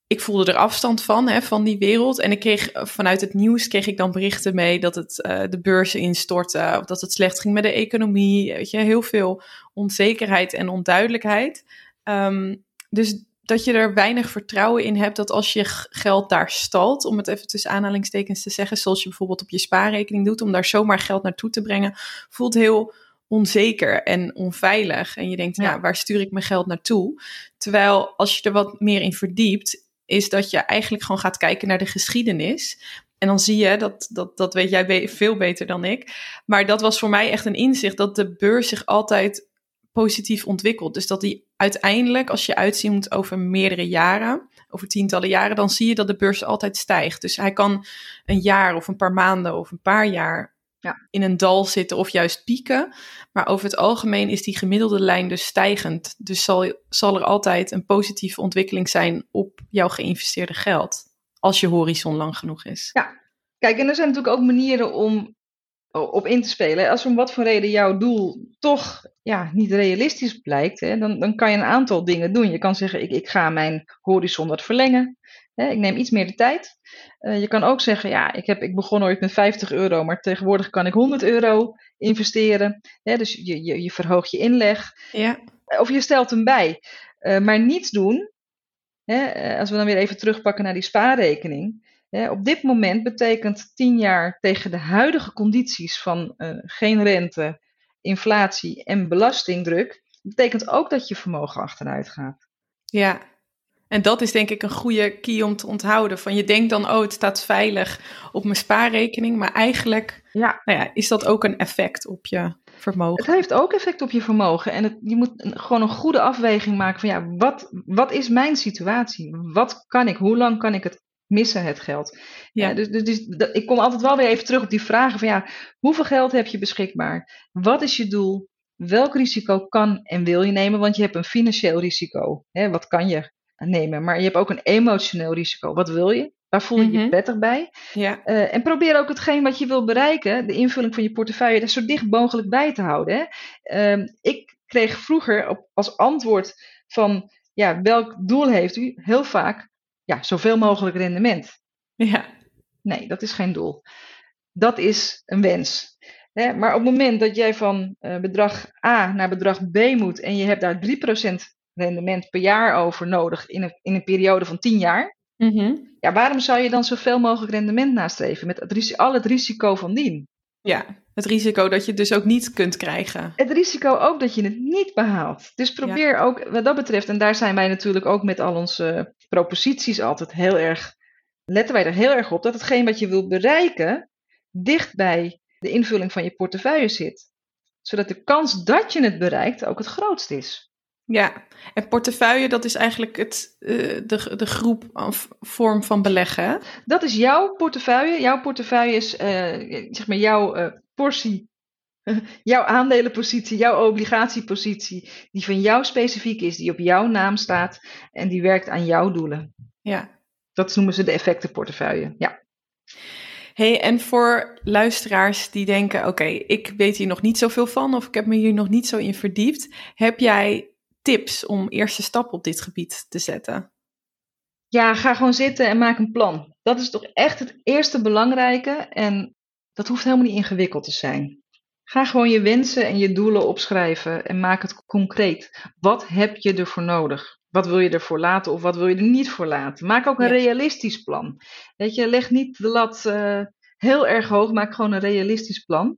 ik voelde er afstand van, hè, van die wereld. En ik kreeg vanuit het nieuws kreeg ik dan berichten mee dat het uh, de beurzen instortte, of dat het slecht ging met de economie. Weet je, heel veel onzekerheid en onduidelijkheid. Um, dus dat je er weinig vertrouwen in hebt dat als je geld daar stalt, om het even tussen aanhalingstekens te zeggen, zoals je bijvoorbeeld op je spaarrekening doet, om daar zomaar geld naartoe te brengen, voelt heel onzeker en onveilig. En je denkt, ja. waar stuur ik mijn geld naartoe? Terwijl als je er wat meer in verdiept, is dat je eigenlijk gewoon gaat kijken naar de geschiedenis. En dan zie je, dat, dat, dat weet jij veel beter dan ik. Maar dat was voor mij echt een inzicht dat de beurs zich altijd positief ontwikkelt. Dus dat die uiteindelijk, als je uitziet over meerdere jaren, over tientallen jaren, dan zie je dat de beurs altijd stijgt. Dus hij kan een jaar of een paar maanden of een paar jaar ja. in een dal zitten of juist pieken. Maar over het algemeen is die gemiddelde lijn dus stijgend. Dus zal, zal er altijd een positieve ontwikkeling zijn op jouw geïnvesteerde geld. Als je horizon lang genoeg is. Ja, kijk, en er zijn natuurlijk ook manieren om op in te spelen. Als om wat voor reden jouw doel toch ja, niet realistisch blijkt, hè, dan, dan kan je een aantal dingen doen. Je kan zeggen, ik, ik ga mijn horizon wat verlengen. Hè, ik neem iets meer de tijd. Uh, je kan ook zeggen, ja, ik, heb, ik begon ooit met 50 euro, maar tegenwoordig kan ik 100 euro investeren. Hè, dus je, je, je verhoogt je inleg. Ja. Of je stelt hem bij. Uh, maar niets doen, hè, eh, als we dan weer even terugpakken naar die spaarrekening. Hè, op dit moment betekent 10 jaar tegen de huidige condities van uh, geen rente, inflatie en belastingdruk, betekent ook dat je vermogen achteruit gaat. Ja, en dat is denk ik een goede key om te onthouden. Van je denkt dan, oh, het staat veilig op mijn spaarrekening. Maar eigenlijk ja. Nou ja, is dat ook een effect op je vermogen. Het heeft ook effect op je vermogen. En het, je moet gewoon een goede afweging maken van ja, wat, wat is mijn situatie? Wat kan ik? Hoe lang kan ik het missen, het geld? Ja. dus, dus, dus ik kom altijd wel weer even terug op die vragen van ja, hoeveel geld heb je beschikbaar? Wat is je doel? Welk risico kan en wil je nemen? Want je hebt een financieel risico. Hè, wat kan je nemen. Maar je hebt ook een emotioneel risico. Wat wil je? Waar voel je je mhm. prettig bij? Ja. Uh, en probeer ook hetgeen wat je wil bereiken, de invulling van je portefeuille, daar zo dicht mogelijk bij te houden. Hè? Uh, ik kreeg vroeger op, als antwoord van ja, welk doel heeft u? Heel vaak ja, zoveel mogelijk rendement. Ja. Nee, dat is geen doel. Dat is een wens. Hè? Maar op het moment dat jij van uh, bedrag A naar bedrag B moet en je hebt daar 3% rendement per jaar over nodig in een, in een periode van 10 jaar. Mm Ja, waarom zou je dan zoveel mogelijk rendement nastreven met het, al het risico van dien? Ja, het risico dat je het dus ook niet kunt krijgen. Het risico ook dat je het niet behaalt. Dus probeer ook wat dat betreft, en daar zijn wij natuurlijk ook met al onze proposities altijd heel erg, letten wij er heel erg op, dat hetgeen wat je wilt bereiken dicht bij de invulling van je portefeuille zit. Zodat de kans dat je het bereikt ook het grootst is. Ja, en portefeuille, dat is eigenlijk het, uh, de, de groep of vorm van beleggen. Dat is jouw portefeuille. Jouw portefeuille is uh, zeg maar jouw uh, portie, jouw aandelenpositie, jouw obligatiepositie, die van jou specifiek is, die op jouw naam staat en die werkt aan jouw doelen. Ja. Dat noemen ze de effectenportefeuille. Ja. Hey, en voor luisteraars die denken: oké, ik weet hier nog niet zoveel van, of ik heb me hier nog niet zo in verdiept. Heb jij tips om eerste stap op dit gebied te zetten? Ja, ga gewoon zitten en maak een plan. Dat is toch echt het eerste belangrijke en dat hoeft helemaal niet ingewikkeld te zijn. Ga gewoon je wensen en je doelen opschrijven en maak het concreet. Wat heb je ervoor nodig? Wat wil je ervoor laten of wat wil je er niet voor laten? Maak ook een realistisch plan. Weet je, leg niet de lat uh, heel erg hoog, maak gewoon een realistisch plan.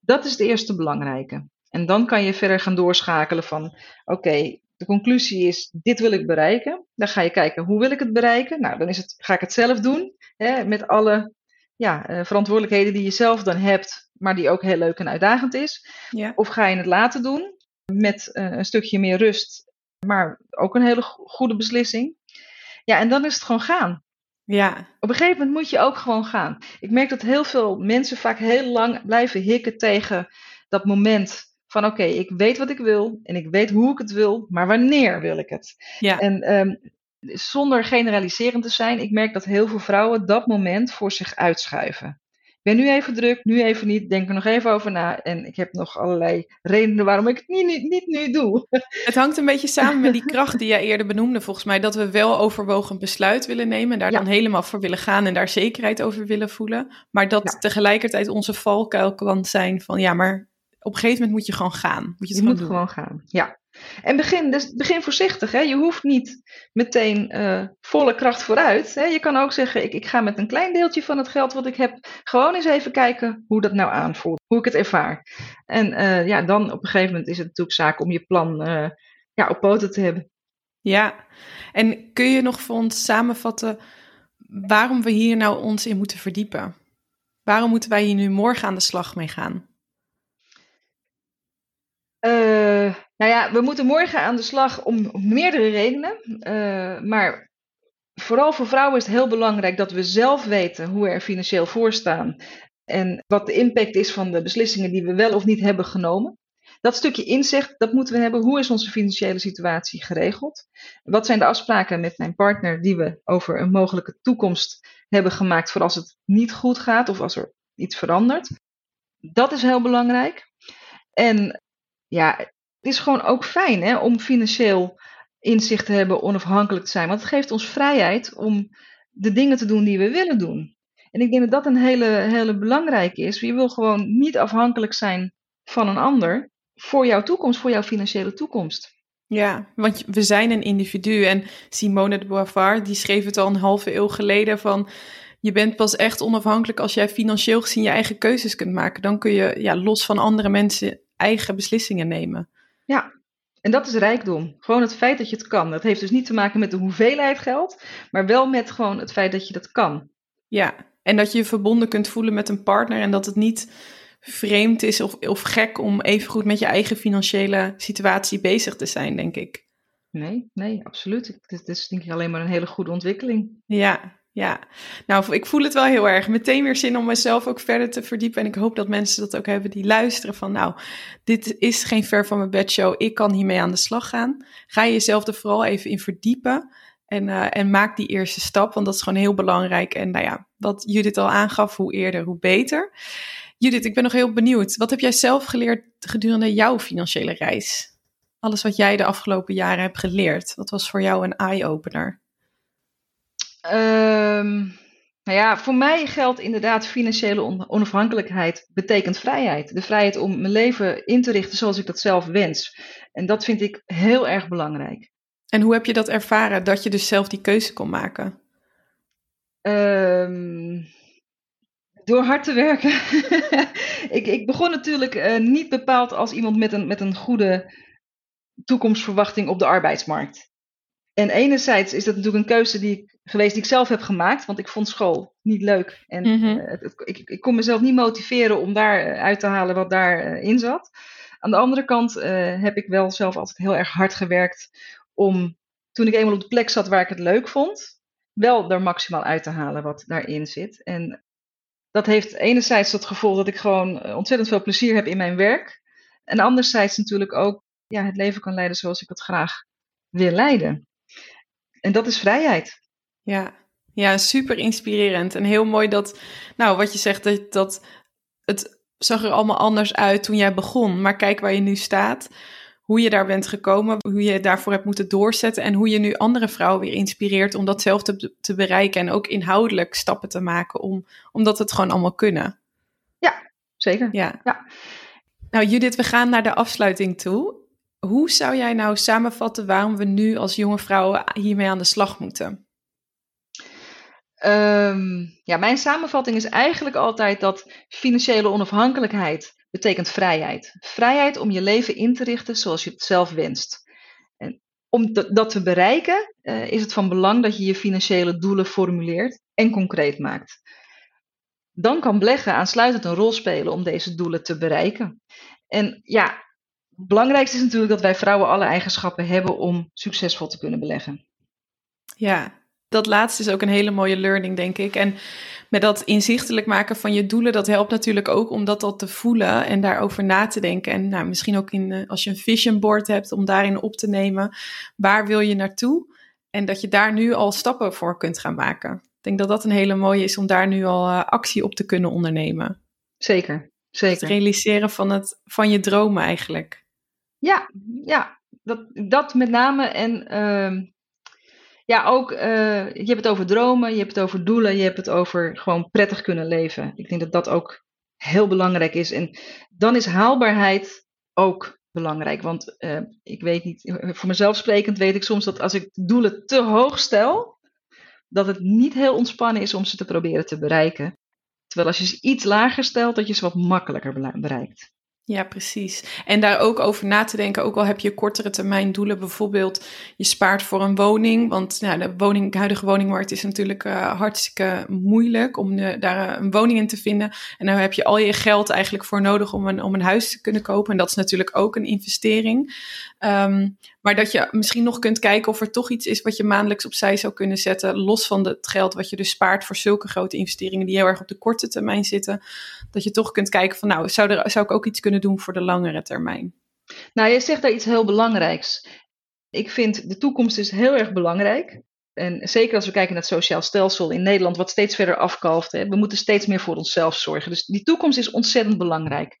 Dat is het eerste belangrijke. En dan kan je verder gaan doorschakelen van, oké, de conclusie is, dit wil ik bereiken. Dan ga je kijken, hoe wil ik het bereiken? Nou, dan is het, ga ik het zelf doen, hè, met alle ja, eh, verantwoordelijkheden die je zelf dan hebt, maar die ook heel leuk en uitdagend is? Ja. Of ga je het laten doen met eh, een stukje meer rust, maar ook een hele goede beslissing? Ja, en dan is het gewoon gaan. Ja. Op een gegeven moment moet je ook gewoon gaan. Ik merk dat heel veel mensen vaak heel lang blijven hikken tegen dat moment van oké, ik weet wat ik wil en ik weet hoe ik het wil, maar wanneer wil ik het? Ja. En um, zonder generaliserend te zijn, ik merk dat heel veel vrouwen dat moment voor zich uitschuiven. Ik ben nu even druk, nu even niet, denk er nog even over na. En ik heb nog allerlei redenen waarom ik het niet, niet, niet nu doe. Het hangt een beetje samen met die kracht die jij eerder benoemde, volgens mij. Dat we wel overwogen besluit willen nemen en daar dan helemaal voor willen gaan en daar zekerheid over willen voelen. Maar dat tegelijkertijd onze valkuil kan zijn van ja, maar op een gegeven moment moet je gewoon gaan. Moet je, gewoon moet doen. gewoon gaan, ja. En begin, dus begin voorzichtig. Hè? Je hoeft niet meteen uh, volle kracht vooruit. Hè? Je kan ook zeggen, ik, ik ga met een klein deeltje van het geld wat ik heb, gewoon eens even kijken hoe dat nou aanvoelt. Hoe ik het ervaar. En uh, ja, dan op een gegeven moment is het natuurlijk zaak om je plan uh, ja, op poten te hebben. Ja, en kun je nog voor ons samenvatten waarom we hier nou ons in moeten verdiepen? Waarom moeten wij hier nu morgen aan de slag mee gaan? Uh, nou ja, we moeten morgen aan de slag om, meerdere redenen. Uh, maar vooral voor vrouwen is het heel belangrijk dat we zelf weten hoe we er financieel voor staan. En wat de impact is van de beslissingen die we wel of niet hebben genomen. Dat stukje inzicht, dat moeten we hebben. Hoe is onze financiële situatie geregeld? Wat zijn de afspraken met mijn partner die we over een mogelijke toekomst hebben gemaakt voor als het niet goed gaat of als er iets verandert? Dat is heel belangrijk. En ja, het is gewoon ook fijn hè, om financieel inzicht te hebben, onafhankelijk te zijn. Want het geeft ons vrijheid om de dingen te doen die we willen doen. En ik denk dat dat een hele, hele belangrijke is. Je wil gewoon niet afhankelijk zijn van een ander voor jouw toekomst, voor jouw financiële toekomst. Ja, want we zijn een individu. En Simone de Beauvoir, die schreef het al een halve eeuw geleden van... Je bent pas echt onafhankelijk als jij financieel gezien je eigen keuzes kunt maken. Dan kun je ja, los van andere mensen eigen beslissingen nemen. Ja, en dat is rijkdom. Gewoon het feit dat je het kan. Dat heeft dus niet te maken met de hoeveelheid geld, maar wel met gewoon het feit dat je dat kan. Ja, en dat je je verbonden kunt voelen met een partner en dat het niet vreemd is of, of gek om even goed met je eigen financiële situatie bezig te zijn, denk ik. Nee, nee, absoluut. Het is denk ik alleen maar een hele goede ontwikkeling. Ja, ja, nou, ik voel het wel heel erg. Meteen weer zin om mezelf ook verder te verdiepen. En ik hoop dat mensen dat ook hebben die luisteren van, nou, dit is geen ver van mijn bedshow. Ik kan hiermee aan de slag gaan. Ga je jezelf er vooral even in verdiepen. En, uh, en maak die eerste stap, want dat is gewoon heel belangrijk. En nou ja, wat Judith al aangaf, hoe eerder, hoe beter. Judith, ik ben nog heel benieuwd. Wat heb jij zelf geleerd gedurende jouw financiële reis? Alles wat jij de afgelopen jaren hebt geleerd. Wat was voor jou een eye-opener? Um, nou ja, voor mij geldt inderdaad financiële onafhankelijkheid betekent vrijheid. De vrijheid om mijn leven in te richten zoals ik dat zelf wens. En dat vind ik heel erg belangrijk. En hoe heb je dat ervaren, dat je dus zelf die keuze kon maken? Um, door hard te werken. ik, ik, begon natuurlijk uh, niet bepaald als iemand met een, met een goede toekomstverwachting op de arbeidsmarkt. En enerzijds is dat natuurlijk een keuze die ik, geweest die ik zelf heb gemaakt, want ik vond school niet leuk. En mm -hmm. uh, het, ik, ik, kon mezelf niet motiveren om daar uit te halen wat daarin uh, zat. Aan de andere kant heb ik wel zelf altijd heel erg hard gewerkt om, toen ik eenmaal op de plek zat waar ik het leuk vond, wel er maximaal uit te halen wat daarin zit. En dat heeft enerzijds het gevolg dat ik gewoon ontzettend veel plezier heb in mijn werk. En anderzijds natuurlijk ook ja, het leven kan leiden zoals ik het graag wil leiden. En dat is vrijheid. Ja, ja, super inspirerend. En heel mooi dat, nou, wat je zegt, dat, dat het zag er allemaal anders uit toen jij begon. Maar kijk waar je nu staat, hoe je daar bent gekomen, hoe je daarvoor hebt moeten doorzetten en hoe je nu andere vrouwen weer inspireert om datzelfde te, bereiken en ook inhoudelijk stappen te maken, om, omdat het gewoon allemaal kunnen. Ja, zeker. Ja. ja. Nou, Judith, we gaan naar de afsluiting toe. Hoe zou jij nou samenvatten waarom we nu als jonge vrouwen hiermee aan de slag moeten? Um, ja, mijn samenvatting is eigenlijk altijd dat financiële onafhankelijkheid betekent vrijheid. Vrijheid om je leven in te richten zoals je het zelf wenst. En om dat te bereiken uh, is het van belang dat je je financiële doelen formuleert en concreet maakt. dan kan beleggen aansluitend een rol spelen om deze doelen te bereiken. En ja, het belangrijkste is natuurlijk dat wij vrouwen alle eigenschappen hebben om succesvol te kunnen beleggen. Ja, dat laatste is ook een hele mooie learning, denk ik. En met dat inzichtelijk maken van je doelen, dat helpt natuurlijk ook om dat al te voelen en daarover na te denken. En nou, misschien ook in, eh, als je een vision board hebt, om daarin op te nemen, waar wil je naartoe? En dat je daar nu al stappen voor kunt gaan maken. Ik denk dat dat een hele mooie is om daar nu al uh, actie op te kunnen ondernemen. Zeker, zeker. Het realiseren van, het, van je dromen eigenlijk. Ja, ja dat, dat met name. En uh, ja, ook, uh, je hebt het over dromen, je hebt het over doelen, je hebt het over gewoon prettig kunnen leven. Ik denk dat dat ook heel belangrijk is. En dan is haalbaarheid ook belangrijk. Want uh, ik weet niet, voor mezelf sprekend weet ik soms dat als ik doelen te hoog stel, dat het niet heel ontspannen is om ze te proberen te bereiken. Terwijl als je ze iets lager stelt, dat je ze wat makkelijker bereikt. Ja, precies. En daar ook over na te denken, ook al heb je kortere termijn doelen, bijvoorbeeld je spaart voor een woning, want nou, de woning, huidige woningmarkt is natuurlijk uh, hartstikke moeilijk om de, daar een woning in te vinden. En dan heb je al je geld eigenlijk voor nodig om een, om een huis te kunnen kopen. En dat is natuurlijk ook een investering. Um, maar dat je misschien nog kunt kijken of er toch iets is wat je maandelijks opzij zou kunnen zetten. Los van het geld wat je dus spaart voor zulke grote investeringen die heel erg op de korte termijn zitten. Dat je toch kunt kijken van nou, zou, zou ik ook iets kunnen doen voor de langere termijn? Nou, je zegt daar iets heel belangrijks. Ik vind de toekomst is heel erg belangrijk. En zeker als we kijken naar het sociaal stelsel in Nederland, wat steeds verder afkalft. Hè. We moeten steeds meer voor onszelf zorgen. Dus die toekomst is ontzettend belangrijk.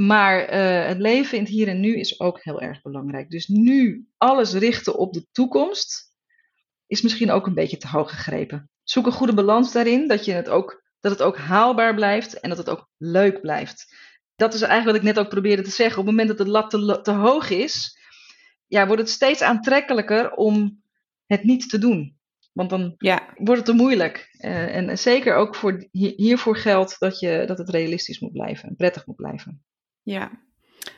Maar uh, het leven in het hier en nu is ook heel erg belangrijk. Dus nu alles richten op de toekomst is misschien ook een beetje te hoog gegrepen. Zoek een goede balans daarin, dat, je het ook, dat het ook haalbaar blijft en dat het ook leuk blijft. Dat is eigenlijk wat ik net ook probeerde te zeggen. Op het moment dat de lat te, te hoog is, ja, wordt het steeds aantrekkelijker om het niet te doen. Want dan ja. wordt het te moeilijk. Uh, en zeker ook voor, hiervoor geldt dat, je, dat het realistisch moet blijven en prettig moet blijven. Ja,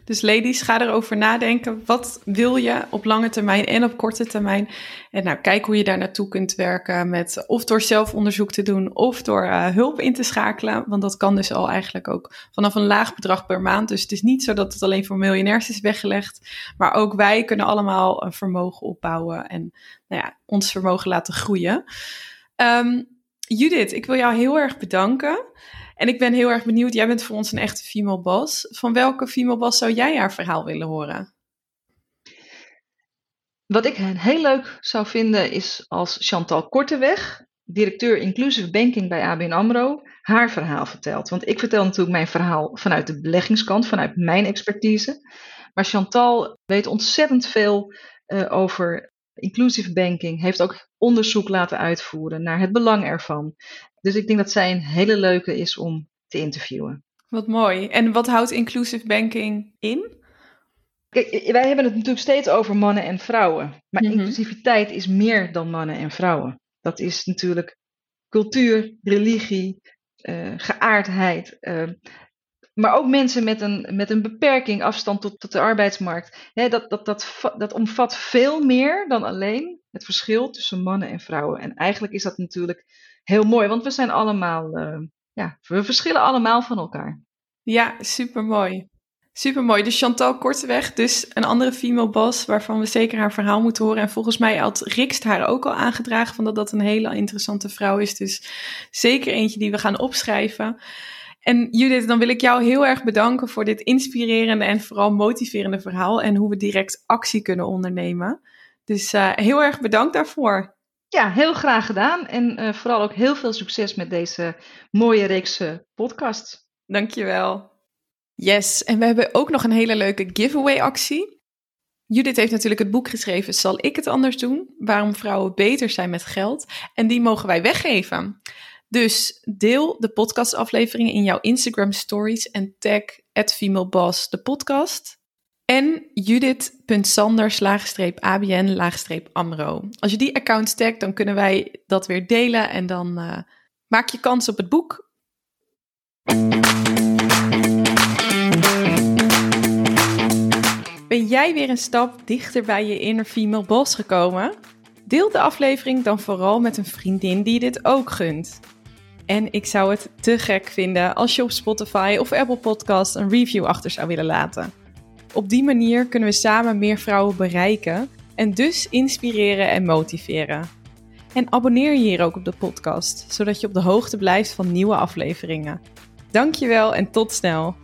dus ladies, ga erover nadenken. Wat wil je op lange termijn en op korte termijn? En nou, kijk hoe je daar naartoe kunt werken met of door zelfonderzoek te doen of door uh, hulp in te schakelen. Want dat kan dus al eigenlijk ook vanaf een laag bedrag per maand. Dus het is niet zo dat het alleen voor miljonairs is weggelegd. Maar ook wij kunnen allemaal een vermogen opbouwen en nou ja, ons vermogen laten groeien. Um, Judith, ik wil jou heel erg bedanken. En ik ben heel erg benieuwd, jij bent voor ons een echte female boss. Van welke female boss zou jij haar verhaal willen horen? Wat ik heel leuk zou vinden is als Chantal Korteweg, directeur Inclusive Banking bij ABN AMRO, haar verhaal vertelt. Want ik vertel natuurlijk mijn verhaal vanuit de beleggingskant, vanuit mijn expertise. Maar Chantal weet ontzettend veel uh, over inclusive banking, heeft ook onderzoek laten uitvoeren naar het belang ervan. Dus ik denk dat zij een hele leuke is om te interviewen. Wat mooi. En wat houdt inclusive banking in? Kijk, wij hebben het natuurlijk steeds over mannen en vrouwen. Maar mm inclusiviteit is meer dan mannen en vrouwen. Dat is natuurlijk cultuur, religie, uh, geaardheid. Uh, maar ook mensen met een, met een beperking, afstand tot, tot de arbeidsmarkt. Hè, dat, dat, dat, dat omvat veel meer dan alleen het verschil tussen mannen en vrouwen. En eigenlijk is dat natuurlijk heel mooi, want we zijn allemaal, uh, ja, we verschillen allemaal van elkaar. Ja, supermooi. Supermooi. Dus Chantal Korteweg, dus een andere female boss waarvan we zeker haar verhaal moeten horen. En volgens mij had Rikst haar ook al aangedragen van dat dat een hele interessante vrouw is. Dus zeker eentje die we gaan opschrijven. En Judith, dan wil ik jou heel erg bedanken voor dit inspirerende en vooral motiverende verhaal en hoe we direct actie kunnen ondernemen. Dus uh, heel erg bedankt daarvoor. Ja, heel graag gedaan. En uh, vooral ook heel veel succes met deze mooie reeks uh, podcasts. Dankjewel. Yes, en we hebben ook nog een hele leuke giveaway actie. Judith heeft natuurlijk het boek geschreven Zal ik het anders doen? Waarom vrouwen beter zijn met geld. En die mogen wij weggeven. Dus deel de podcastaflevering in jouw Instagram stories en tag @femaleboss de podcast en judith.sander-abn-amro. Als je die account tagt, dan kunnen wij dat weer delen en dan uh, maak je kans op het boek. Ben jij weer een stap dichter bij je inner female boss gekomen? Deel de aflevering dan vooral met een vriendin die dit ook gunt. En ik zou het te gek vinden als je op Spotify of Apple Podcast een review achter zou willen laten. Op die manier kunnen we samen meer vrouwen bereiken en dus inspireren en motiveren. En abonneer je hier ook op de podcast, zodat je op de hoogte blijft van nieuwe afleveringen. Dankjewel en tot snel!